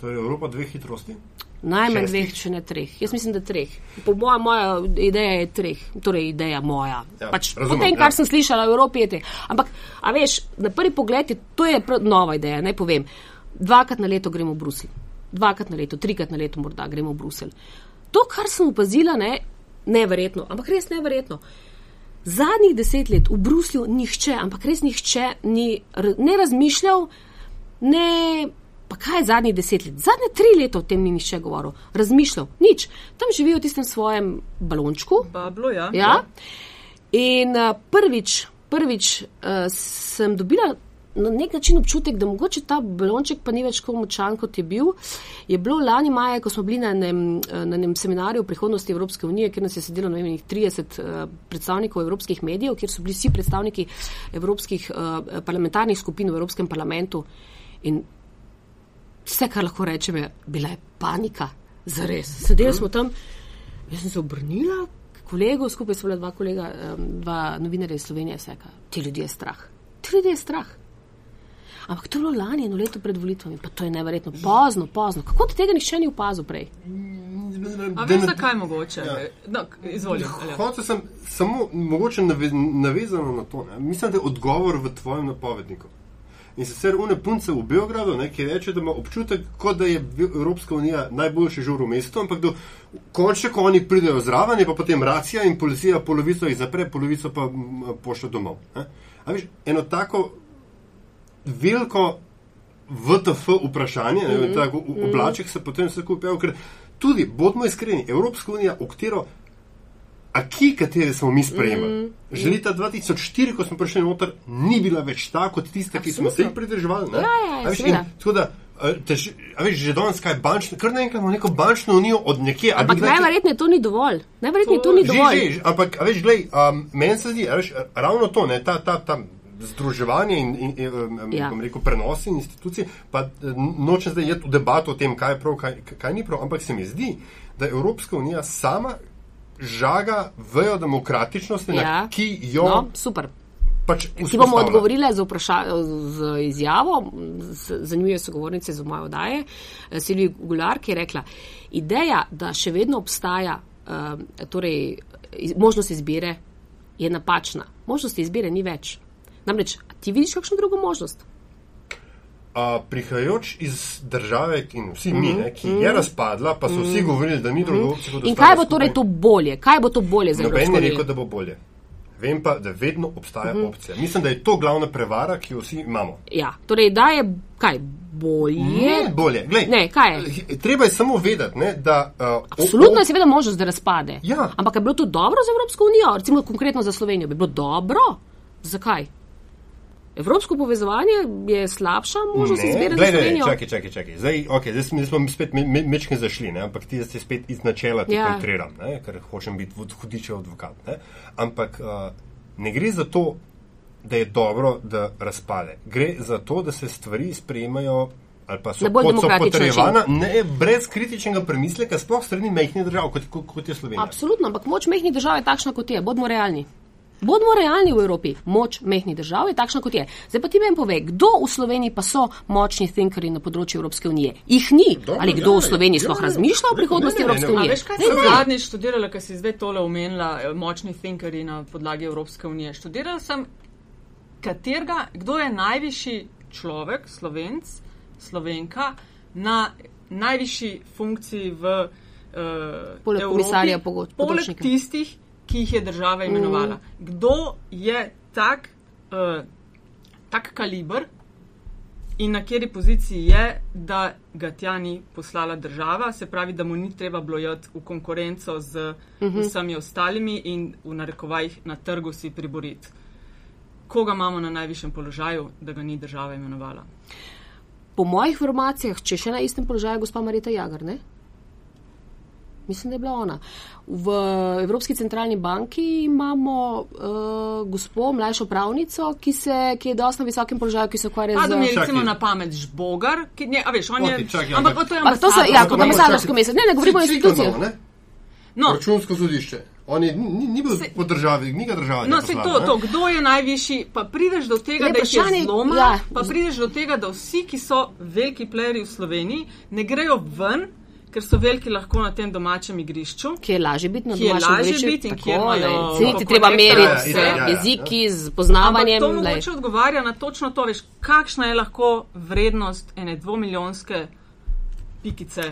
Torej, Evropa dveh hitrosti? Najmanj dveh, če ne treh. Jaz mislim, da treh. Po moja, moja ideja je treh. Torej, ideja moja. Ja, pač, razumem, po tem, kar ja. sem slišala v Evropi, je treh. Ampak, a veš, na prvi pogled je to je nova ideja. Naj povem. Dvakrat na leto gremo v Bruselj. Dvakrat na leto, trikrat na leto morda gremo v Bruselj. To, kar sem opazila, ne, neverjetno, ampak res neverjetno. Zadnjih deset let v Bruslju nihče, ampak res nihče ni ne razmišljal, ne. Pa kaj je zadnjih deset let? Zadnje tri leta o tem ni nišče govoril, razmišljal, nič. Tam živijo v tistem svojem balončku. Bablo, ja. ja. In uh, prvič, prvič uh, sem dobila na nek način občutek, da mogoče ta balonček pa ni več tako močan, kot je bil. Je bilo lani maja, ko smo bili na enem, na enem seminarju o prihodnosti Evropske unije, kjer nas je sedelo na enih 30 uh, predstavnikov evropskih medijev, kjer so bili vsi predstavniki evropskih uh, parlamentarnih skupin v Evropskem parlamentu. In vse, kar lahko rečem, je bila je panika, zares. Sedeli smo tam, jaz sem se obrnila. Kolego, skupaj so bila dva kolega, dva novinarja iz Slovenije, vse, ti ljudje je strah. Ti ljudje je strah. Ampak to je bilo lani, eno leto pred volitvami, pa to je neverjetno pozno, pozno. Kako ti tega nihče ni opazil prej? Ampak zakaj je mogoče? Ja. No, Izvolite. Hoče sem samo mogoče navezano na to. Ne? Mislim, da je odgovor v tvojem napovedniku. In sicer une punce v Beogradu, ne, ki reče, da ima občutek, kot da je Evropska unija najboljši žur v mestu, ampak do končne, ko oni pridejo zraven, je pa potem racija in policija polovico jih zapre, polovico pa pošlje domov. Ne. A viš, eno tako veliko VTF vprašanje, mm -hmm. tako v mhm. oblaček se potem vse kupijo, ker tudi, bodimo iskreni, Evropska unija, o katero, a ki, katere smo mi sprejemali, mm -hmm. že leta 2004, ko smo prišli noter, ni bila več ta kot tista, ki smo se jih pridržavali. Ja, ja, ja, tako da. Tež, a veš, že danes kaj bančno, kar naenkrat imamo neko bančno unijo od nekje. Ampak najverjetneje to ni dovolj. Najverjetneje to, to ni dovolj. Že, že, ampak, a veš, glej, um, meni se zdi, veš, ravno to, ne, ta, ta, ta združevanje in, in, in ja. rekel, prenosi institucij, pa eh, nočem zdaj jeti v debato o tem, kaj je prav, kaj, kaj ni prav, ampak se mi zdi, da Evropska unija sama žaga vejo demokratičnosti, ja. ki jo. No, super. Pač Ti bomo odgovorili z, z izjavo, zanimive so govornice za moje odaje, eh, Silvi Gular, ki je rekla, ideja, da še vedno obstaja uh, torej, možnost izbire, je napačna. Možnosti izbire ni več. Namreč, ti vidiš kakšno drugo možnost? A, prihajajoč iz države, in vsi mi, mm -hmm. ne, ki je razpadla, pa so mm vsi mhm. govorili, da ni mhm. drugo. Mm -hmm. In kaj bo torej to bolje? Kaj bo to bolje za Evropsko unijo? Noben je rekel, da bo bolje. Vem pa, da vedno obstaja mm -hmm. opcija. Mislim, da je to glavna prevara, ki jo vsi imamo. Ja, torej, da je kaj bolje. Ne, bolje. Glej, ne, kaj je? Treba je samo vedeti, ne, da. Uh, Absolutno je seveda možnost, da razpade. Ja. Ampak je bilo to dobro za Evropsko unijo, recimo konkretno za Slovenijo, bi bilo dobro? Zakaj? Evropsko povezovanje je slabša možnost izbire za Slovenijo. Čakaj, čakaj, čakaj. Zdaj, okay, zdaj smo, smo spet mečke zašli, ne? ampak ti si spet iz načela ti ja. kontriram, ne? ker hočem biti hudičev advokat. Ne? Ampak uh, ne gre za to, da je dobro, da razpade. Gre za to, da se stvari sprejemajo ali pa so, kot so potrjevana, ne brez kritičnega premisleka, sploh strani mehkih držav, kot, kot je Slovenija. Absolutno, ampak moč mehkih držav je takšna, kot je. Bodimo realni. Bodimo realni v Evropi, moč mehkih držav je takšna, kot je. Zdaj pa ti meni pove, kdo v Sloveniji pa so močni thinkeri na področju Evropske unije. Ih ni. Dobro, Ali kdo ja, v Sloveniji ja, sploh ja, razmišlja o prihodnosti Evropske unije? Veš, kaj sem zadnjič študirala, ker si zdaj tole omenila, eh, močni thinkeri na podlagi Evropske unije. Študirala sem, katerega, kdo je najvišji človek, slovenc, slovenka, na najvišji funkciji v uh, poleg komisarja pogodb. Poleg tistih, ki jih je država imenovala. Mm. Kdo je tak, uh, tak kaliber in na kateri poziciji je, da ga tja ni poslala država, se pravi, da mu ni treba blojati v konkurenco z mm -hmm. vsemi ostalimi in v narekovajih na trgu si priboriti. Koga imamo na najvišjem položaju, da ga ni država imenovala? po mojih informacijah, če še na istem položaju, gospa Marita Jagar, ne? Mislim, da je bila ona. V Evropski centralni banki imamo uh, gospo, mlajšo pravnico, ki, se, ki je dosti na visokem položaju, ki se ukvarja z. Adam je recimo na pamet žbogar, ki ne, a veš, on je. Čaki, ampak to je ambasador. To so, ja, kot ambasadorsko mesto. Ne, ne govorimo o institucijah. No. Računsko sodišče. On je ni, ni bil se, po državi, ni ga država. No, se to, to, kdo je najvišji, pa prideš do tega, Le, da je zloma, ja. pa prideš do tega, da vsi, ki so veliki playeri v Sloveniji, ne grejo ven, ker so veliki lahko na tem domačem igrišču. Ki je lažje biti na domačem igrišču. Biti in kjer imajo. Se ti treba meriti vse ja, ja, jeziki ja. z poznavanjem. Ampak to mogoče odgovarja na točno to, veš, kakšna je lahko vrednost ene dvomiljonske pikice.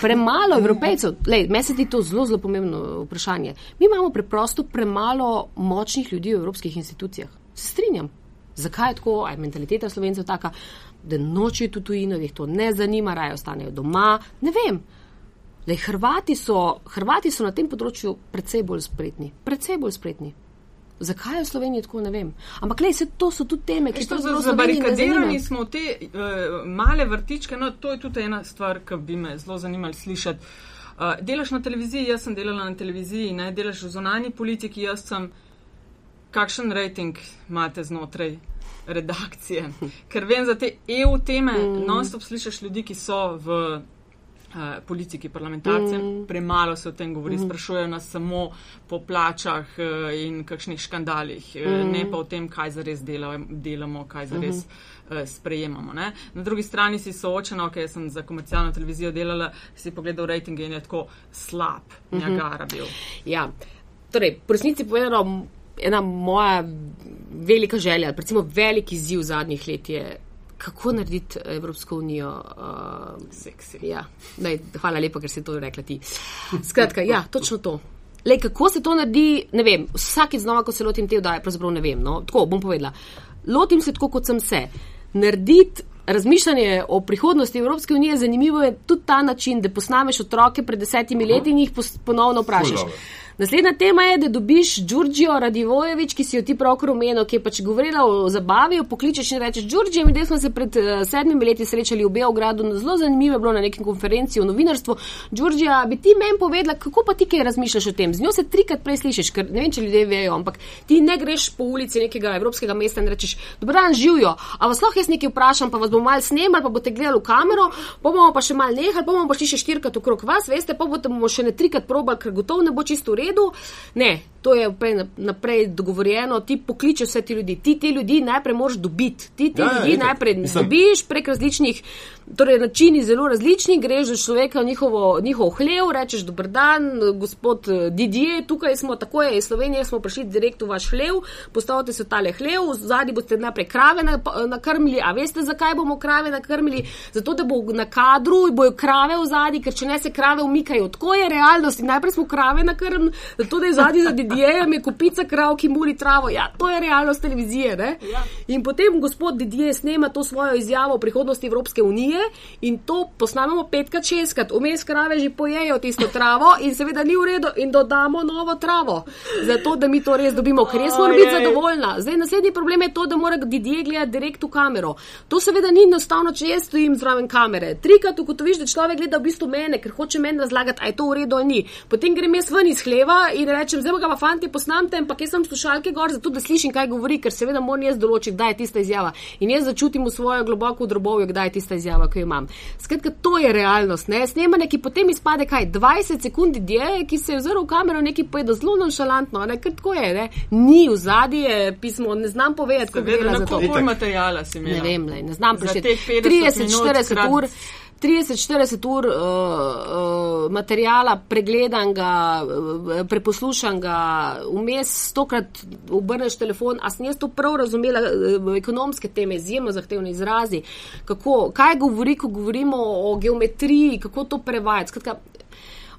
Premalo evropejcev, meni se ti to zelo, zelo pomembno vprašanje. Mi imamo preprosto premalo močnih ljudi v evropskih institucijah. Se strinjam. Zakaj je tako, aj mentaliteta slovencev taka, da nočijo tu tujino, jih to ne zanima, raje ostanejo doma, ne vem. Le Hrvati so, Hrvati so na tem področju precej bolj spretni, precej bolj spretni. Zakaj je v Sloveniji tako, ne vem. Ampak, le, to so tudi teme, ki so zelo zabarikadirani. smo te uh, male vrtičke, no, to je tudi ena stvar, ki bi me zelo zanimali slišati. Uh, delaš na televiziji, jaz sem delala na televiziji, ne delaš v zonani politiki, jaz sem. Kakšen rejting imate znotraj redakcije? Ker vem za te EU teme, mm. non-stop slišiš ljudi, ki so v Eh, politiki, parlamentarcem, mm. premalo se o tem govori, mm. sprašujejo nas samo po plačah uh, in kakšnih škandalih, eh, mm. ne pa o tem, kaj zares delamo, delamo kaj zares mm. uh, sprejemamo. Ne? Na drugi strani si soočena, ker okay, sem za komercialno televizijo delala, si pogledal rejtinge in je tako slab, mm -hmm. njagara bil. Ja, torej, po resnici povedano, ena moja velika želja, recimo veliki ziv zadnjih let je kako narediti Evropsko unijo uh, seksi. Ja. Daj, hvala lepa, ker si to rekla ti. Skratka, ja, točno to. Le, kako se to naredi, ne vem, vsakeč znova, ko se lotim te vdaje, pravzaprav ne vem. No? Tako bom povedala. Lotim se tako, kot sem se. Narediti razmišljanje o prihodnosti Evropske unije zanimivo je tudi ta način, da posnameš otroke pred desetimi leti in jih ponovno vprašaš. Ful, Naslednja tema je, da dobiš Đurđijo Radivojevič, ki si jo ti pravkar omenil, ki je pač govorila o zabavi, pokličeš in rečeš: Đurđijo, mi smo se pred uh, sedmimi leti srečali v Beogradu, zelo zanimivo je bilo na neki konferenci o novinarstvu. Đurđija, bi ti meni povedala, kako pa ti kaj razmišljaš o tem? Z njo se trikrat prej slišiš, ker ne vem, če ljudje vejo, ampak ti ne greš po ulici nekega evropskega mesta in rečeš: Dobro, dan živijo, a vas lahko jaz nekaj vprašam, pa vas bom mal snemal, pa boste gledali v kamero, pa bomo pa še mal nehali, pa bomo pa šli še štirikrat okrog vas, veste, pa bomo še ne trikrat probali, ker gotovo ne bo čisto v redu. Ne, to je naprej dogovorjeno, ti pokliče vse ti ljudi. Ti te ljudi najprej moraš dobiti. Ti te ja, ljudi ja, najprej dobiš prek različnih torej načini zelo različni, greš do človeka v njihovo, njihov hlev, rečeš dober dan, gospod eh, Didije, tukaj smo, tako je iz Slovenije, smo prišli direkt v vaš hlev, postavite se v tale hlev, zadnji boste najprej krave nakrmili, a veste, zakaj bomo krave nakrmili? Zato, da bo na kadru bojo krave v zadnji, ker če ne se krave umikajo. Tako je realnost in najprej smo krave nakrmili, zato da je zadnji za Didijejem je kupica krav, ki muri travo. Ja, to je realnost televizije. Ja. In potem gospod Didije snema to svojo izjavo o prihodnosti Evropske unije je in to posnamemo petkrat, šestkrat, vmes krave že pojejo tisto travo in seveda ni v redu in dodamo novo travo. Zato, da mi to res dobimo, ker res moram biti zadovoljna. Zdaj, naslednji problem je to, da mora Didje gledati direkt v kamero. To seveda ni enostavno, če jaz stojim zraven kamere. Trikrat ugotoviš, da človek gleda v bistvu mene, ker hoče meni razlagati, a je to v redu ali ni. Potem grem jaz ven iz hleva in rečem, zdaj ga pa fanti posnamte, ampak jaz sem slušalke gor, zato da slišim, kaj govori, ker seveda moram jaz določiti, kdaj je tista izjava. In jaz začutim v svojo globoko drobovje, kdaj je tista izjava ki jo imam. Skratka, to je realnost. Ne? Snemanje, ki potem izpade kaj 20 sekund, je, ki se je ozrl v kamero, nekaj povedal zelo nonšalantno, ne? ker tako je, ne? ni v zadnji pismo, ne znam povedati, kako je bilo. Koliko materijala si imel? Ne vem, ne, ne znam prešteti. 30-40 ur. 30-40 ur uh, uh, materijala pregledanega, uh, preposlušanega, vmes stokrat obrneš telefon, a sem jaz to prav razumela, uh, ekonomske teme, izjemno zahtevne izrazi, kako, kaj govori, ko govorimo o geometriji, kako to prevajati. Skratka,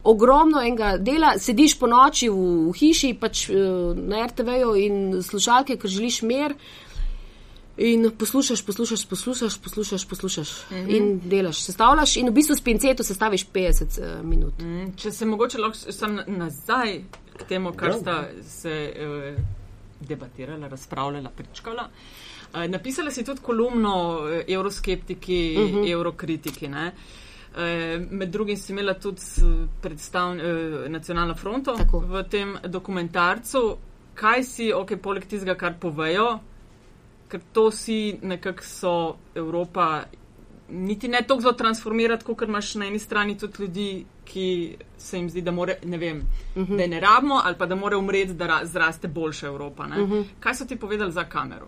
ogromno enega dela, sediš po noči v, v hiši, pač uh, na RTV-ju in slušalke, ker želiš mer. In poslušaš, poslušaš, poslušaš, poslušaš, poslušaš mm -hmm. in delaš, sestavljaš, in v bistvu s pinceto sestaviš 50 uh, minut. Mm, če se mogoče lahko sam nazaj k temu, kar ja. sta se uh, debatirala, razpravljala, pričkala. Uh, napisala si tudi kolumno uh, Euroskeptiki, uh -huh. Eurokritiki. Ne? Med drugim si imela tudi predstavn, eh, nacionalno fronto Tako. v tem dokumentarcu. Kaj si, ok, poleg tistega, kar povejo, ker to si nekako so Evropa niti ne toliko za transformirati, kot imaš na eni strani tudi ljudi, ki se jim zdi, da, more, ne, vem, uh mhm. -huh. da ne rabimo ali pa da mora umreti, da zraste boljša Evropa. Uh mhm. -huh. Kaj so ti povedali za kamero?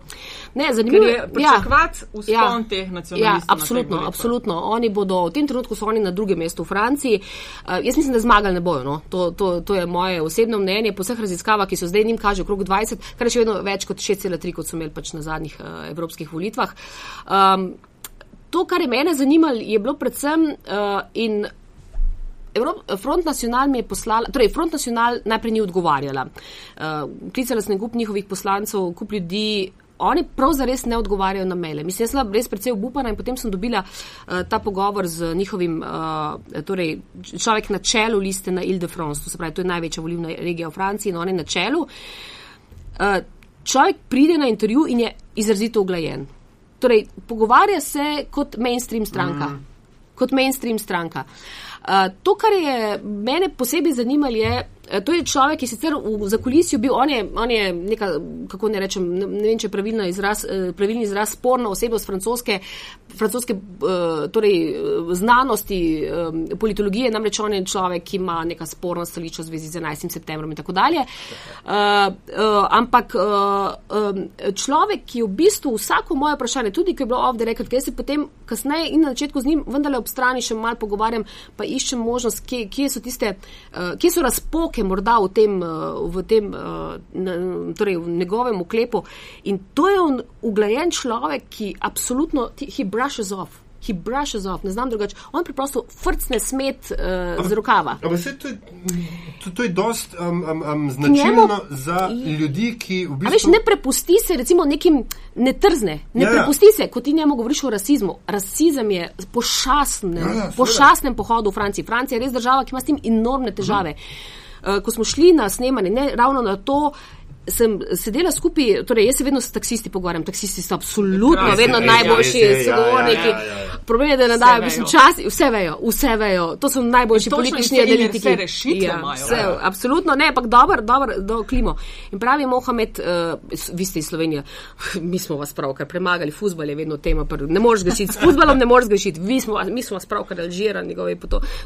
Ne, zanimivo je ja. pričakovati ja, uspon ja, teh nacionalnih. Ja, absolutno, absolutno. Oni bodo, v tem trenutku so oni na drugem mestu v Franciji. Uh, jaz mislim, da zmagali ne bojo. No? To, to, to je moje osebno mnenje. Po vseh raziskavah, ki so zdaj njim kaže okrog 20, kar je še vedno več kot 6,3, kot so imeli pač na zadnjih uh, evropskih volitvah. Um, to, kar je mene zanimalo, je bilo predvsem uh, in. Evrop, Front National mi je poslala, torej Front National najprej ni odgovarjala. Uh, klicala sem kup njihovih poslancev, kup ljudi, oni prav zares ne odgovarjajo na mele. Mislim, jaz sem res precej obupana in potem sem dobila uh, ta pogovor z njihovim, uh, torej človek na čelu liste na Ile-de-France, to se pravi, to je največja volivna regija v Franciji in on je na čelu. Uh, človek pride na intervju in je izrazito oglajen. Torej, pogovarja se kot mainstream stranka. Mm. Kot mainstream stranka. Uh, to, kar je mene posebej zanimalo, je, to je človek, ki sicer v zakulisju bil, on je, on je neka, kako ne rečem, ne, vem, če je pravilno izraz, eh, pravilni izraz, sporna oseba z francoske, francoske uh, torej, znanosti, politologije, namreč on je človek, ki ima neka sporna stališča v zvezi z 11. septembrom in tako dalje. Ampak človek, ki je v bistvu vsako moje vprašanje, tudi ko je bilo ovde rekel, ker se potem kasneje in na začetku z njim vendarle ob strani še mal pogovarjam, pa iščem možnost, kje, kje so tiste, kje so razpoke roke morda v tem, eh, v, tem, eh, torej v njegovem uklepu. In to je on uglajen človek, ki absolutno, he brushes off. He brushes off, ne znam drugače. On preprosto frcne smet uh, z rokava. Ampak vse to je, to, to je dost um, um, um, značilno njemu, za ljudi, ki v bistvu. Veš, ne prepusti se recimo nekim, ne trzne, ne ja, ja. prepusti ja. se, kot ti njemu govoriš o rasizmu. Rasizem je pošasten, ja, ja, pošasten pohodu v Franciji. Francija je res država, ki ima s tem enormne težave. Hmm. Eh, ko smo šli na snemanje, ne ravno na to. Sem sedela skupaj, torej jaz se vedno s taksisti pogovarjam, taksisti so absolutno Kraj, vedno je, najboljši sogovorniki. Ja, ja, ja, ja. Problem je, da ne dajo, mislim, čas, vse vejo, vse vejo, to so najboljši politični analitiki. Vse rešitve ja, imajo. Vse, ja. absolutno ne, ampak dober, dober, do klimo. In pravi Mohamed, uh, vi ste iz Slovenije, mi smo vas pravkar premagali, futbol je vedno tema, ne moreš grešiti, s futbolom ne moreš grešiti, mi smo, mi smo vas pravkar alžirali, njegovi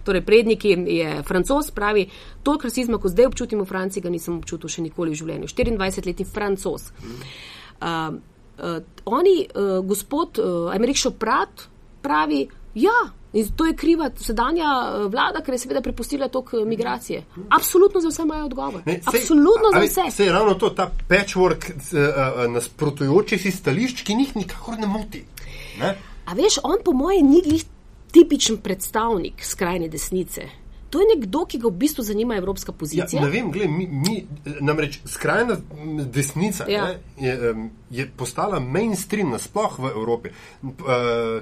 torej predniki je francos, pravi, toliko rasizma, kot zdaj občutim v Franciji, ga nisem občutil še nikoli v življenju. 24-letni francos. Uh, uh, oni, uh, gospod uh, Amerik Šoprat, pravi, ja. In to je kriva sedanja vlada, ker je seveda prepustila tok migracije. Absolutno za vse imajo odgovor. Ne, sej, Absolutno za vse. Se je ravno to, ta patchwork nasprotujočih si stališč, ki njih nikakor ne moti. Ne? A veš, on po mojem ni tipičen predstavnik skrajne desnice. To je nekdo, ki ga v bistvu zanima evropska pozicija. Ja, ne vem, gled, mi, mi, namreč skrajna desnica ja. ne, je, je postala mainstream nasploh v Evropi. Uh,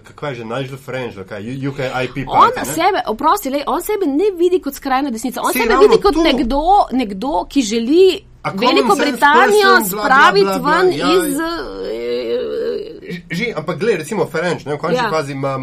kako je že Nigel Farage, kaj je UKIP? On sebe, oprosti, le, on sebe ne vidi kot skrajna desnica, on Se sebe vidi kot nekdo, nekdo, ki želi Veliko Britanijo spraviti ven ja, iz. Že, ampak gledaj, recimo Ferenc, v končni ja. fazi ima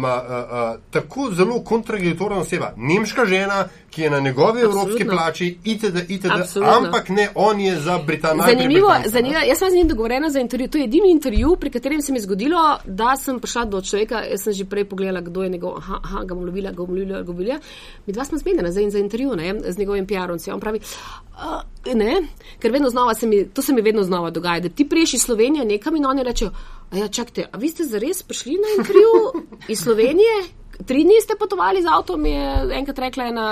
tako zelo kontradiktorna oseba. Nemška žena, ki je na njegovi Absolutno. evropski plači, itd., itd., ampak ne, on je za Britanijo. Zanimivo, zanimivo, jaz sem z njim dogovorena za intervju. To je edini intervju, pri katerem se mi je zgodilo, da sem prišla do človeka, jaz sem že prej pogledala, kdo je njegov, aha, aha ga bom lovila, ga bom lovila, ga bom lovila. Mi dva smo zmedena za, za intervju, ne, z njegovim PR-om. On pravi, uh, ne, ker vedno znova se mi, to se mi vedno znova dogaja, da ti priješ iz Slovenije nekam in oni rečejo, a ja, čakajte, a vi ste zares prišli na intervju iz Slovenije? Tri dni ste potovali z avtom, je enkrat rekla ena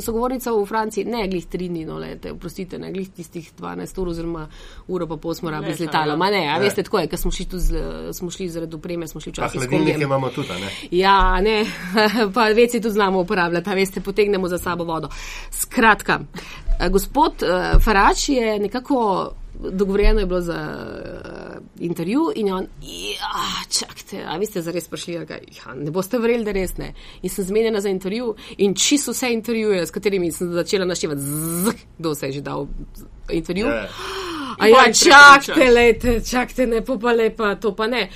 sogovornica v Franciji. Ne, glih tri dni, no, lete, oprostite, ne, glih tistih 12 ur oziroma uro pa pol smo rabili z letalom. Ma ne, a veste, tako je, ker smo šli tu, smo šli zaradi upreme, smo šli včasih. Hladilnike imamo tudi, ne? Ja, ne, pa veci tudi znamo uporabljati, a veste, potegnemo za sabo vodo. Skratka, gospod uh, Farač je nekako dogovorjeno je bilo za uh, intervju in on, ja, čakajte, a vi ste zares prišli, ja, ne boste verjeli, da res ne. In sem zmenjena za intervju in čisto vse intervjuje, s katerimi sem začela naštevati, kdo se je že dal intervju. Yeah. Ja. A ja, čakajte, lejte, čakajte, ne, pa lepa, to pa ne.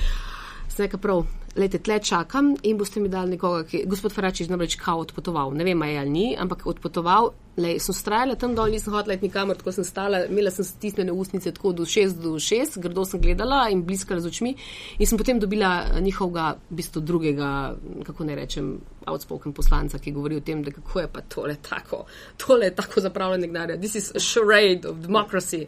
Sneka prav. Lete, tle čakam in boste mi dali nekoga, ki je gospod Faračič namreč kao odpotoval. Ne vem, je ali ni, ampak odpotoval. Lej, sem strajala tam dol, nisem hodila nikamor, tako sem stala, imela sem stisnjene ustnice tako do 6 do 6, grdo sem gledala in bliskala z očmi in sem potem dobila njihovega, v bistvu drugega, kako ne rečem, outspoken poslanca, ki govori o tem, da kako je pa tole tako, tole je tako zapravljanje denarja. This is a charade of democracy.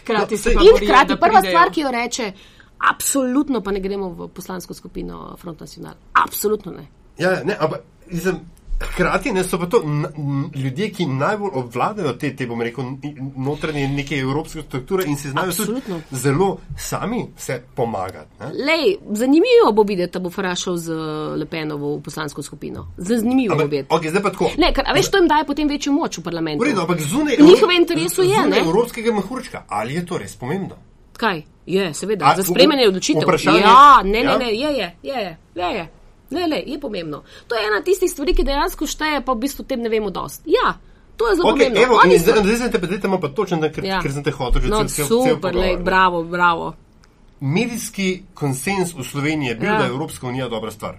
Hkrati no, se in hkrati prva stvar, ki jo reče, Absolutno pa ne gremo v poslansko skupino Front National. Absolutno ne. Ja, ne, ampak izem, hkrati ne so pa to ljudje, ki najbolj obvladajo te, te bom rekel, notranje neke evropske strukture in se znajo zelo sami se pomagati. Lej, zanimivo bo videti, da bo vprašal z Lepenovo v poslansko skupino. Zanimivo ampak, bo videti. Okay, zdaj pa tako. Ne, ker, a veš, to jim daje potem večjo moč v parlamentu. Vredo, ampak zunaj, njihove interesu je, ne? Evropskega mahurčka. Ali je to res pomembno? Kaj? Je, seveda, A, za spremljanje odločitev. Ja, ne, ne, ne, je, je, je, je, je, je. Ne, ne, je pomembno. To je ena tistih stvari, ki dejansko šteje, pa v bistvu tem ne vemo dost. Ja, to je zelo okay, pomembno. Evo, in zdaj, zdaj sem te predvidel, pa točno, ker, ja. ker sem te hotel že no, cel cel Super, lej, bravo, bravo. Medijski konsens v Sloveniji je bil, ja. da je Evropska unija dobra stvar.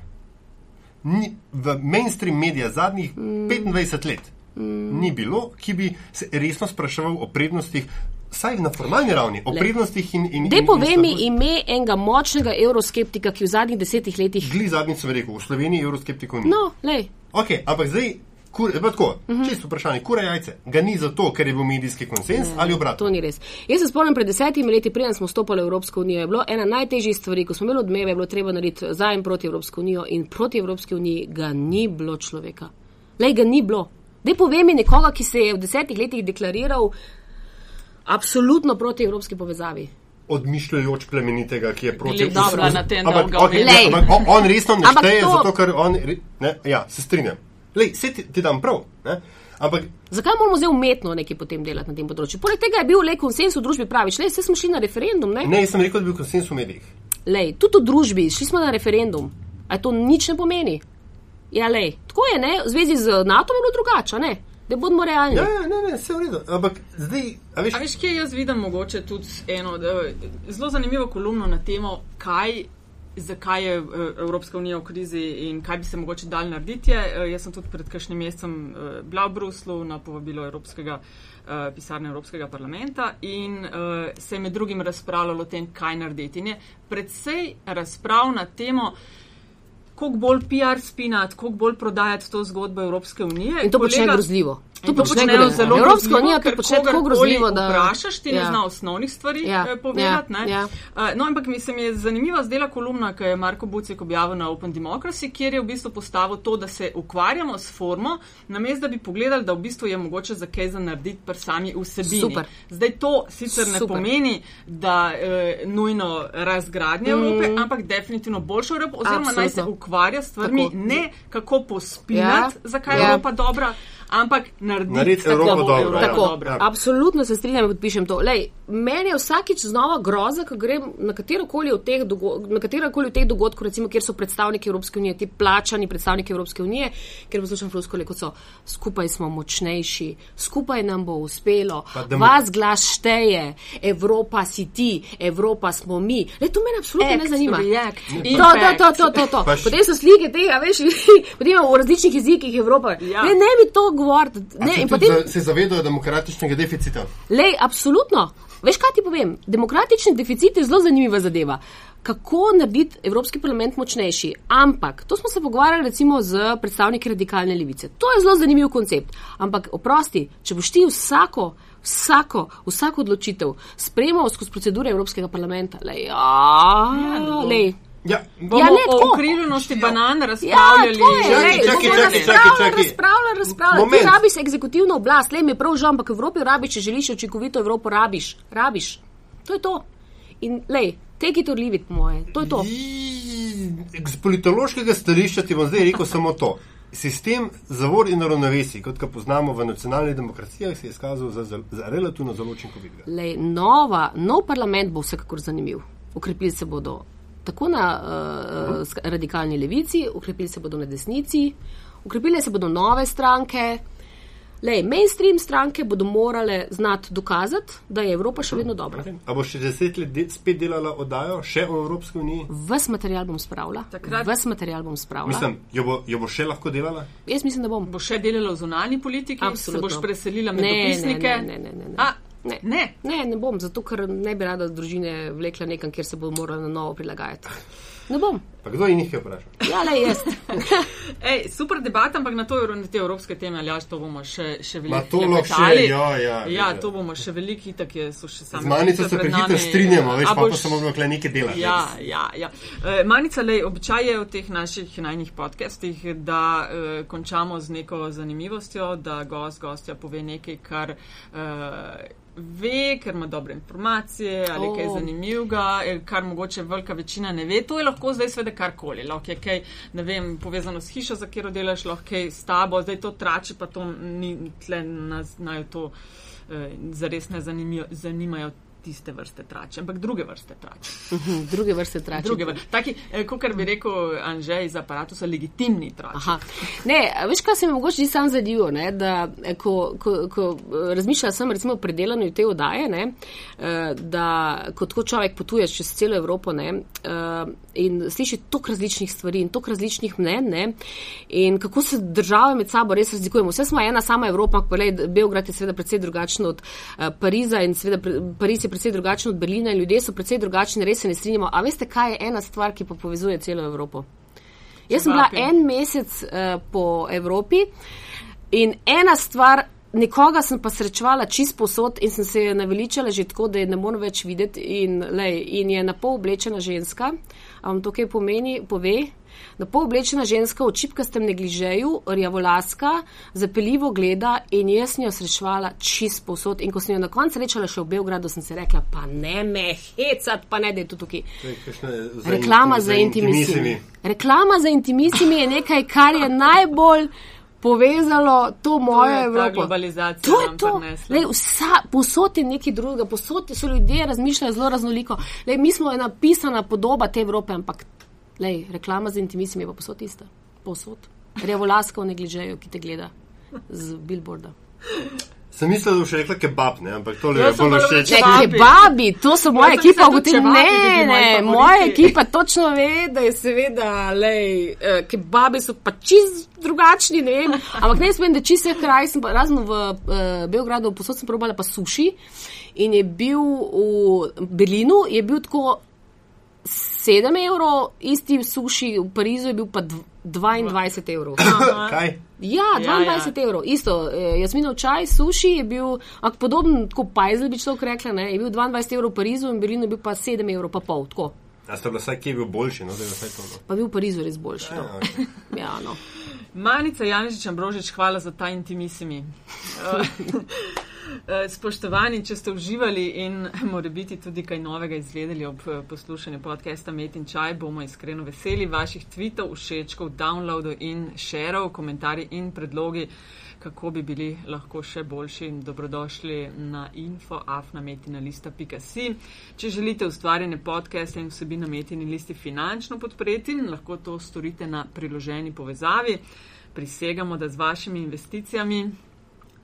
Ni, v mainstream medija zadnjih mm. 25 let mm. ni bilo, ki bi se resno spraševal o prednostih vsaj na formalni ravni, o prednostih in. in Dej povej mi ime enega močnega euroskeptika, ki v zadnjih desetih letih. Gli zadnjič sem rekel, v Sloveniji euroskeptikov ni. No, lej. Ok, ampak zdaj. Kur, tako, uh mhm. -huh. Čisto vprašanje, kura jajce, ga ni zato, ker je bil medijski konsens ne, ali obratno? To ni res. Jaz se spomnim, pred desetimi leti, preden smo vstopili v Evropsko unijo, je bilo ena najtežjih stvari, ko smo imeli odmeve, je bilo treba narediti za in proti Evropsko unijo in proti Evropski uniji ga ni bilo človeka. Lej, ga ni bilo. Dej povej mi nekoga, ki se je v desetih letih deklariral absolutno proti evropski povezavi. Odmišljajoč plemenitega, ki je proti Evropi. Dobro, na tem ampak, okay, ne, ampak on, on resno ne šteje, to... zato ker on. Ne, ja, se strinjam. Lej, se ti, ti dam prav. Ne? Ampak, Zakaj moramo zdaj umetno nekaj potem delati na tem področju? Poleg tega je bil le konsens v družbi, praviš, le smo šli na referendum. Ne, ne jaz sem rekel, da je bil konsens v medijih. Lej, tudi v družbi, šli smo na referendum. A to nič ne pomeni? Ja, lej, tako je, ne, v zvezi z NATO je bilo drugače, ne da bomo realni. Ja, ja, ne, ne, vse v redu. Ampak zdaj, a veš, a veš kje jaz vidim mogoče tudi eno zelo zanimivo kolumno na temo, kaj. Zakaj je eh, Evropska unija v krizi in kaj bi se mogoče dal narediti? Eh, jaz sem tudi pred kakšnim mesecem eh, bila v Bruslu na povabilo Evropskega, pisarne Evropskega parlamenta in se je med drugim razpravljalo o tem, kaj narediti. In je predvsej razprav na temo, koliko bolj PR spinati, koliko bolj prodajati to zgodbo Evropske unije. In to počne grozljivo. To počnejo zelo Evropska unija, ker počne tako grozljivo, da vprašaš, ti ja. ne zna osnovnih stvari ja. Eh, povedati. Ja. Ja. Uh, no, ampak mi se mi je zanimiva zdela kolumna, ki je Marko Bucek objavil na Open Democracy, kjer je v bistvu postavil to, da se ukvarjamo s formo, namesto da bi pogledali, da v bistvu je mogoče za kaj za narediti pri sami vsebini. Super. Zdaj to sicer ne Super. pomeni, da uh, nujno razgradnja mm. Evrope, ampak definitivno boljša Evropa, oziroma Absolutno. naj se ukvarja s stvarmi, tako. ne kako pospinati, ja. zakaj je ja. Evropa dobra ampak narediti Naredit Evropo dobro. Evropo ja. tako, dobro. Ja. Absolutno se strinjam in podpišem to. Lej, meni je vsakič znova groza, ko grem na katerokoli od teh, od teh dogodkov, recimo, kjer so predstavniki Evropske unije, ti plačani predstavniki Evropske unije, ker poslušam fluskole, kot so skupaj smo močnejši, skupaj nam bo uspelo, vas glas šteje, Evropa si ti, Evropa smo mi. Lej, to me absolutno Act, ne zanima. To, to, to, to, to. Potem so slike tega, veš, potem v različnih jezikih Evropa. Ja. Ne, ne mi to potem... Se zavedajo demokratičnega deficita? Lej, absolutno. Veš, kaj ti povem? Demokratični deficit je zelo zanimiva zadeva. Kako narediti Evropski parlament močnejši? Ampak to smo se pogovarjali recimo z predstavniki radikalne levice. To je zelo zanimiv koncept. Ampak oprosti, če boš ti vsako, vsako, vsako odločitev sprejemal skozi procedure Evropskega parlamenta, lej, a, ja, lej. Ja, bomo ja, ne, o ukriljenosti ja. banan razpravljali. Ja, razpravljali, razpravljali. Ti rabiš egzekutivno oblast, le mi je prav žal, ampak v Evropi rabiš, če želiš učinkovito Evropo, rabiš. rabiš. To je to. In lej, take it or leave it, po moje. To je to. Z politološkega stališča ti bom zdaj rekel samo to. Sistem zavor in ravnovesij, kot ga poznamo v nacionalnih demokracijah, se je izkazal za, za, za relativno zelo učinkovitega. Nov parlament bo vsekakor zanimiv. Ukrepili se bodo tako na uh, radikalni levici, ukrepili se bodo na desnici, ukrepili se bodo nove stranke. Lej, mainstream stranke bodo morale znati dokazati, da je Evropa še vedno dobra. A bo še deset let de spet delala oddajo, še o Evropski uniji? Ves material bom spravila. Takrat... Ves material bom spravila. Mislim, jo bo, jo bo še lahko delala? Jaz mislim, da bom. Bo še delala v zunanji politiki? Absolutno. Se boš preselila med dopisnike? Ne, ne, ne. ne, ne. A, Ne. Ne. ne, ne bom, zato ker ne bi rada družine vlekla nekam, kjer se bo morala na novo prilagajati. Ne bom. Pa kdo je njih vprašal? Ja, le jaz. Ej, super debata, ampak na to, te evropske teme, ali to bomo še, še veliko Ma to lahko še, ja, ja. Ja, to bomo še veliko, tako je, so še sami. Z Manico se prehitro strinjamo, veš, pa, boš... pa samo lahko nekaj delati. Ja, ja, ja. Uh, Manica, lej, občaj je v teh naših najnih podcastih, da uh, končamo z neko zanimivostjo, da gost, gostja pove nekaj, kar. Uh, ve, ker ima dobre informacije ali oh. kaj zanimivega, kar mogoče velika večina ne ve. To je lahko zdaj sveda karkoli. Lahko je kaj, ne vem, povezano s hišo, za katero delaš, lahko je s tabo, zdaj to trače, pa to ni tle, naj to eh, zares ne zanimajo tiste vrste trače, ampak druge vrste trače. Mhm, druge vrste trače. Druge vrste. Taki, eh, kot bi rekel Anžej iz aparata, so legitimni trače. Ne, veš, kaj se mi mogoče sam zadivo, ne, da eh, ko, ko, ko eh, razmišljala sem recimo o predelanju te odaje, ne, da kot ko človek potuje čez celo Evropo ne, in sliši tok različnih stvari in tok različnih mnen ne, in kako se države med sabo res razlikujemo. Vse smo ena sama Evropa, Belgrad je seveda predvsej drugačen od Pariza in seveda Pariz je precej drugačen od Berlina in ljudje so precej drugačni, res se ne strinjamo. A veste, kaj je ena stvar, ki pa povezuje celo Evropo? Jaz sem bila en mesec uh, po Evropi in ena stvar, nekoga sem pa srečevala čist posod in sem se je naveličala že tako, da je ne morem več videti in, lej, in je na pol oblečena ženska. A vam to kaj pomeni? Pove. Na pol oblečena ženska v čipkastem negližeju, rjavolaska, zapeljivo gleda in jaz sem jo srečevala čist posod. In ko sem jo na koncu srečala še v Belgradu, sem se rekla, pa ne me hecat, pa ne da je tu tukaj. Reklama za intimisimi. Reklama za intimisimi je nekaj, kar je najbolj povezalo to mojo to Evropo. To je to. Lej, vsa, posod je nekaj drugega, posod so ljudje razmišljali zelo raznoliko. Lej, mi smo ena pisana podoba te Evrope, ampak lej, reklama za intimizem je pa posod ista. Posod. Revolaska v negližeju, ki te gleda z billboarda. Sem mislil, da boš rekla kebab, ne? ampak to je bolj všeč. Ne, kebabi, to so moja ekipa, ugotovim, ne, ne, moja ekipa točno ve, da je seveda, lej, uh, kebabi so pa čist drugačni, ne vem, ampak ne smem, da čist vse kraj, sem pa razno v uh, Beogradu, posod sem probala pa suši in je bil v Berlinu, je bil tako 7 evrov, isti suši v Parizu je bil pa 22 evrov. Kaj? Ja, 22 ja, ja. evrov. Isto, eh, jasminov čaj, suši je bil, ak podoben, kot pajzel bi človek rekla, ne, je bil 22 evrov v Parizu in v Berlinu je bil pa 7 evrov pa pol. Tako. A ste bila vsaj kje bil boljši, no, da je vse to? No? Pa bil v Parizu res boljši. No. Ja, okay. ja, no. Manica Janžič Ambrožič, hvala za ta intimisimi. Eh, spoštovani, če ste uživali in more biti tudi kaj novega izvedeli ob eh, poslušanju podcasta Met in Čaj, bomo iskreno veseli vaših tweetov, všečkov, downloadov in šerov, komentarji in predlogi, kako bi bili lahko še boljši in dobrodošli na infoafnametinalista.si. Če želite ustvarjene podcaste in vsebina Metin in listi finančno podpreti, lahko to storite na priloženi povezavi. Prisegamo, da z vašimi investicijami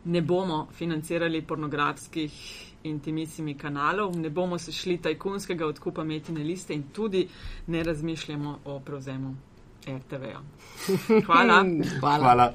ne bomo financirali pornografskih intimisimi kanalov, ne bomo se šli tajkunskega odkupa metine liste in tudi ne razmišljamo o prevzemu RTV-ja. Hvala. Hvala. Hvala.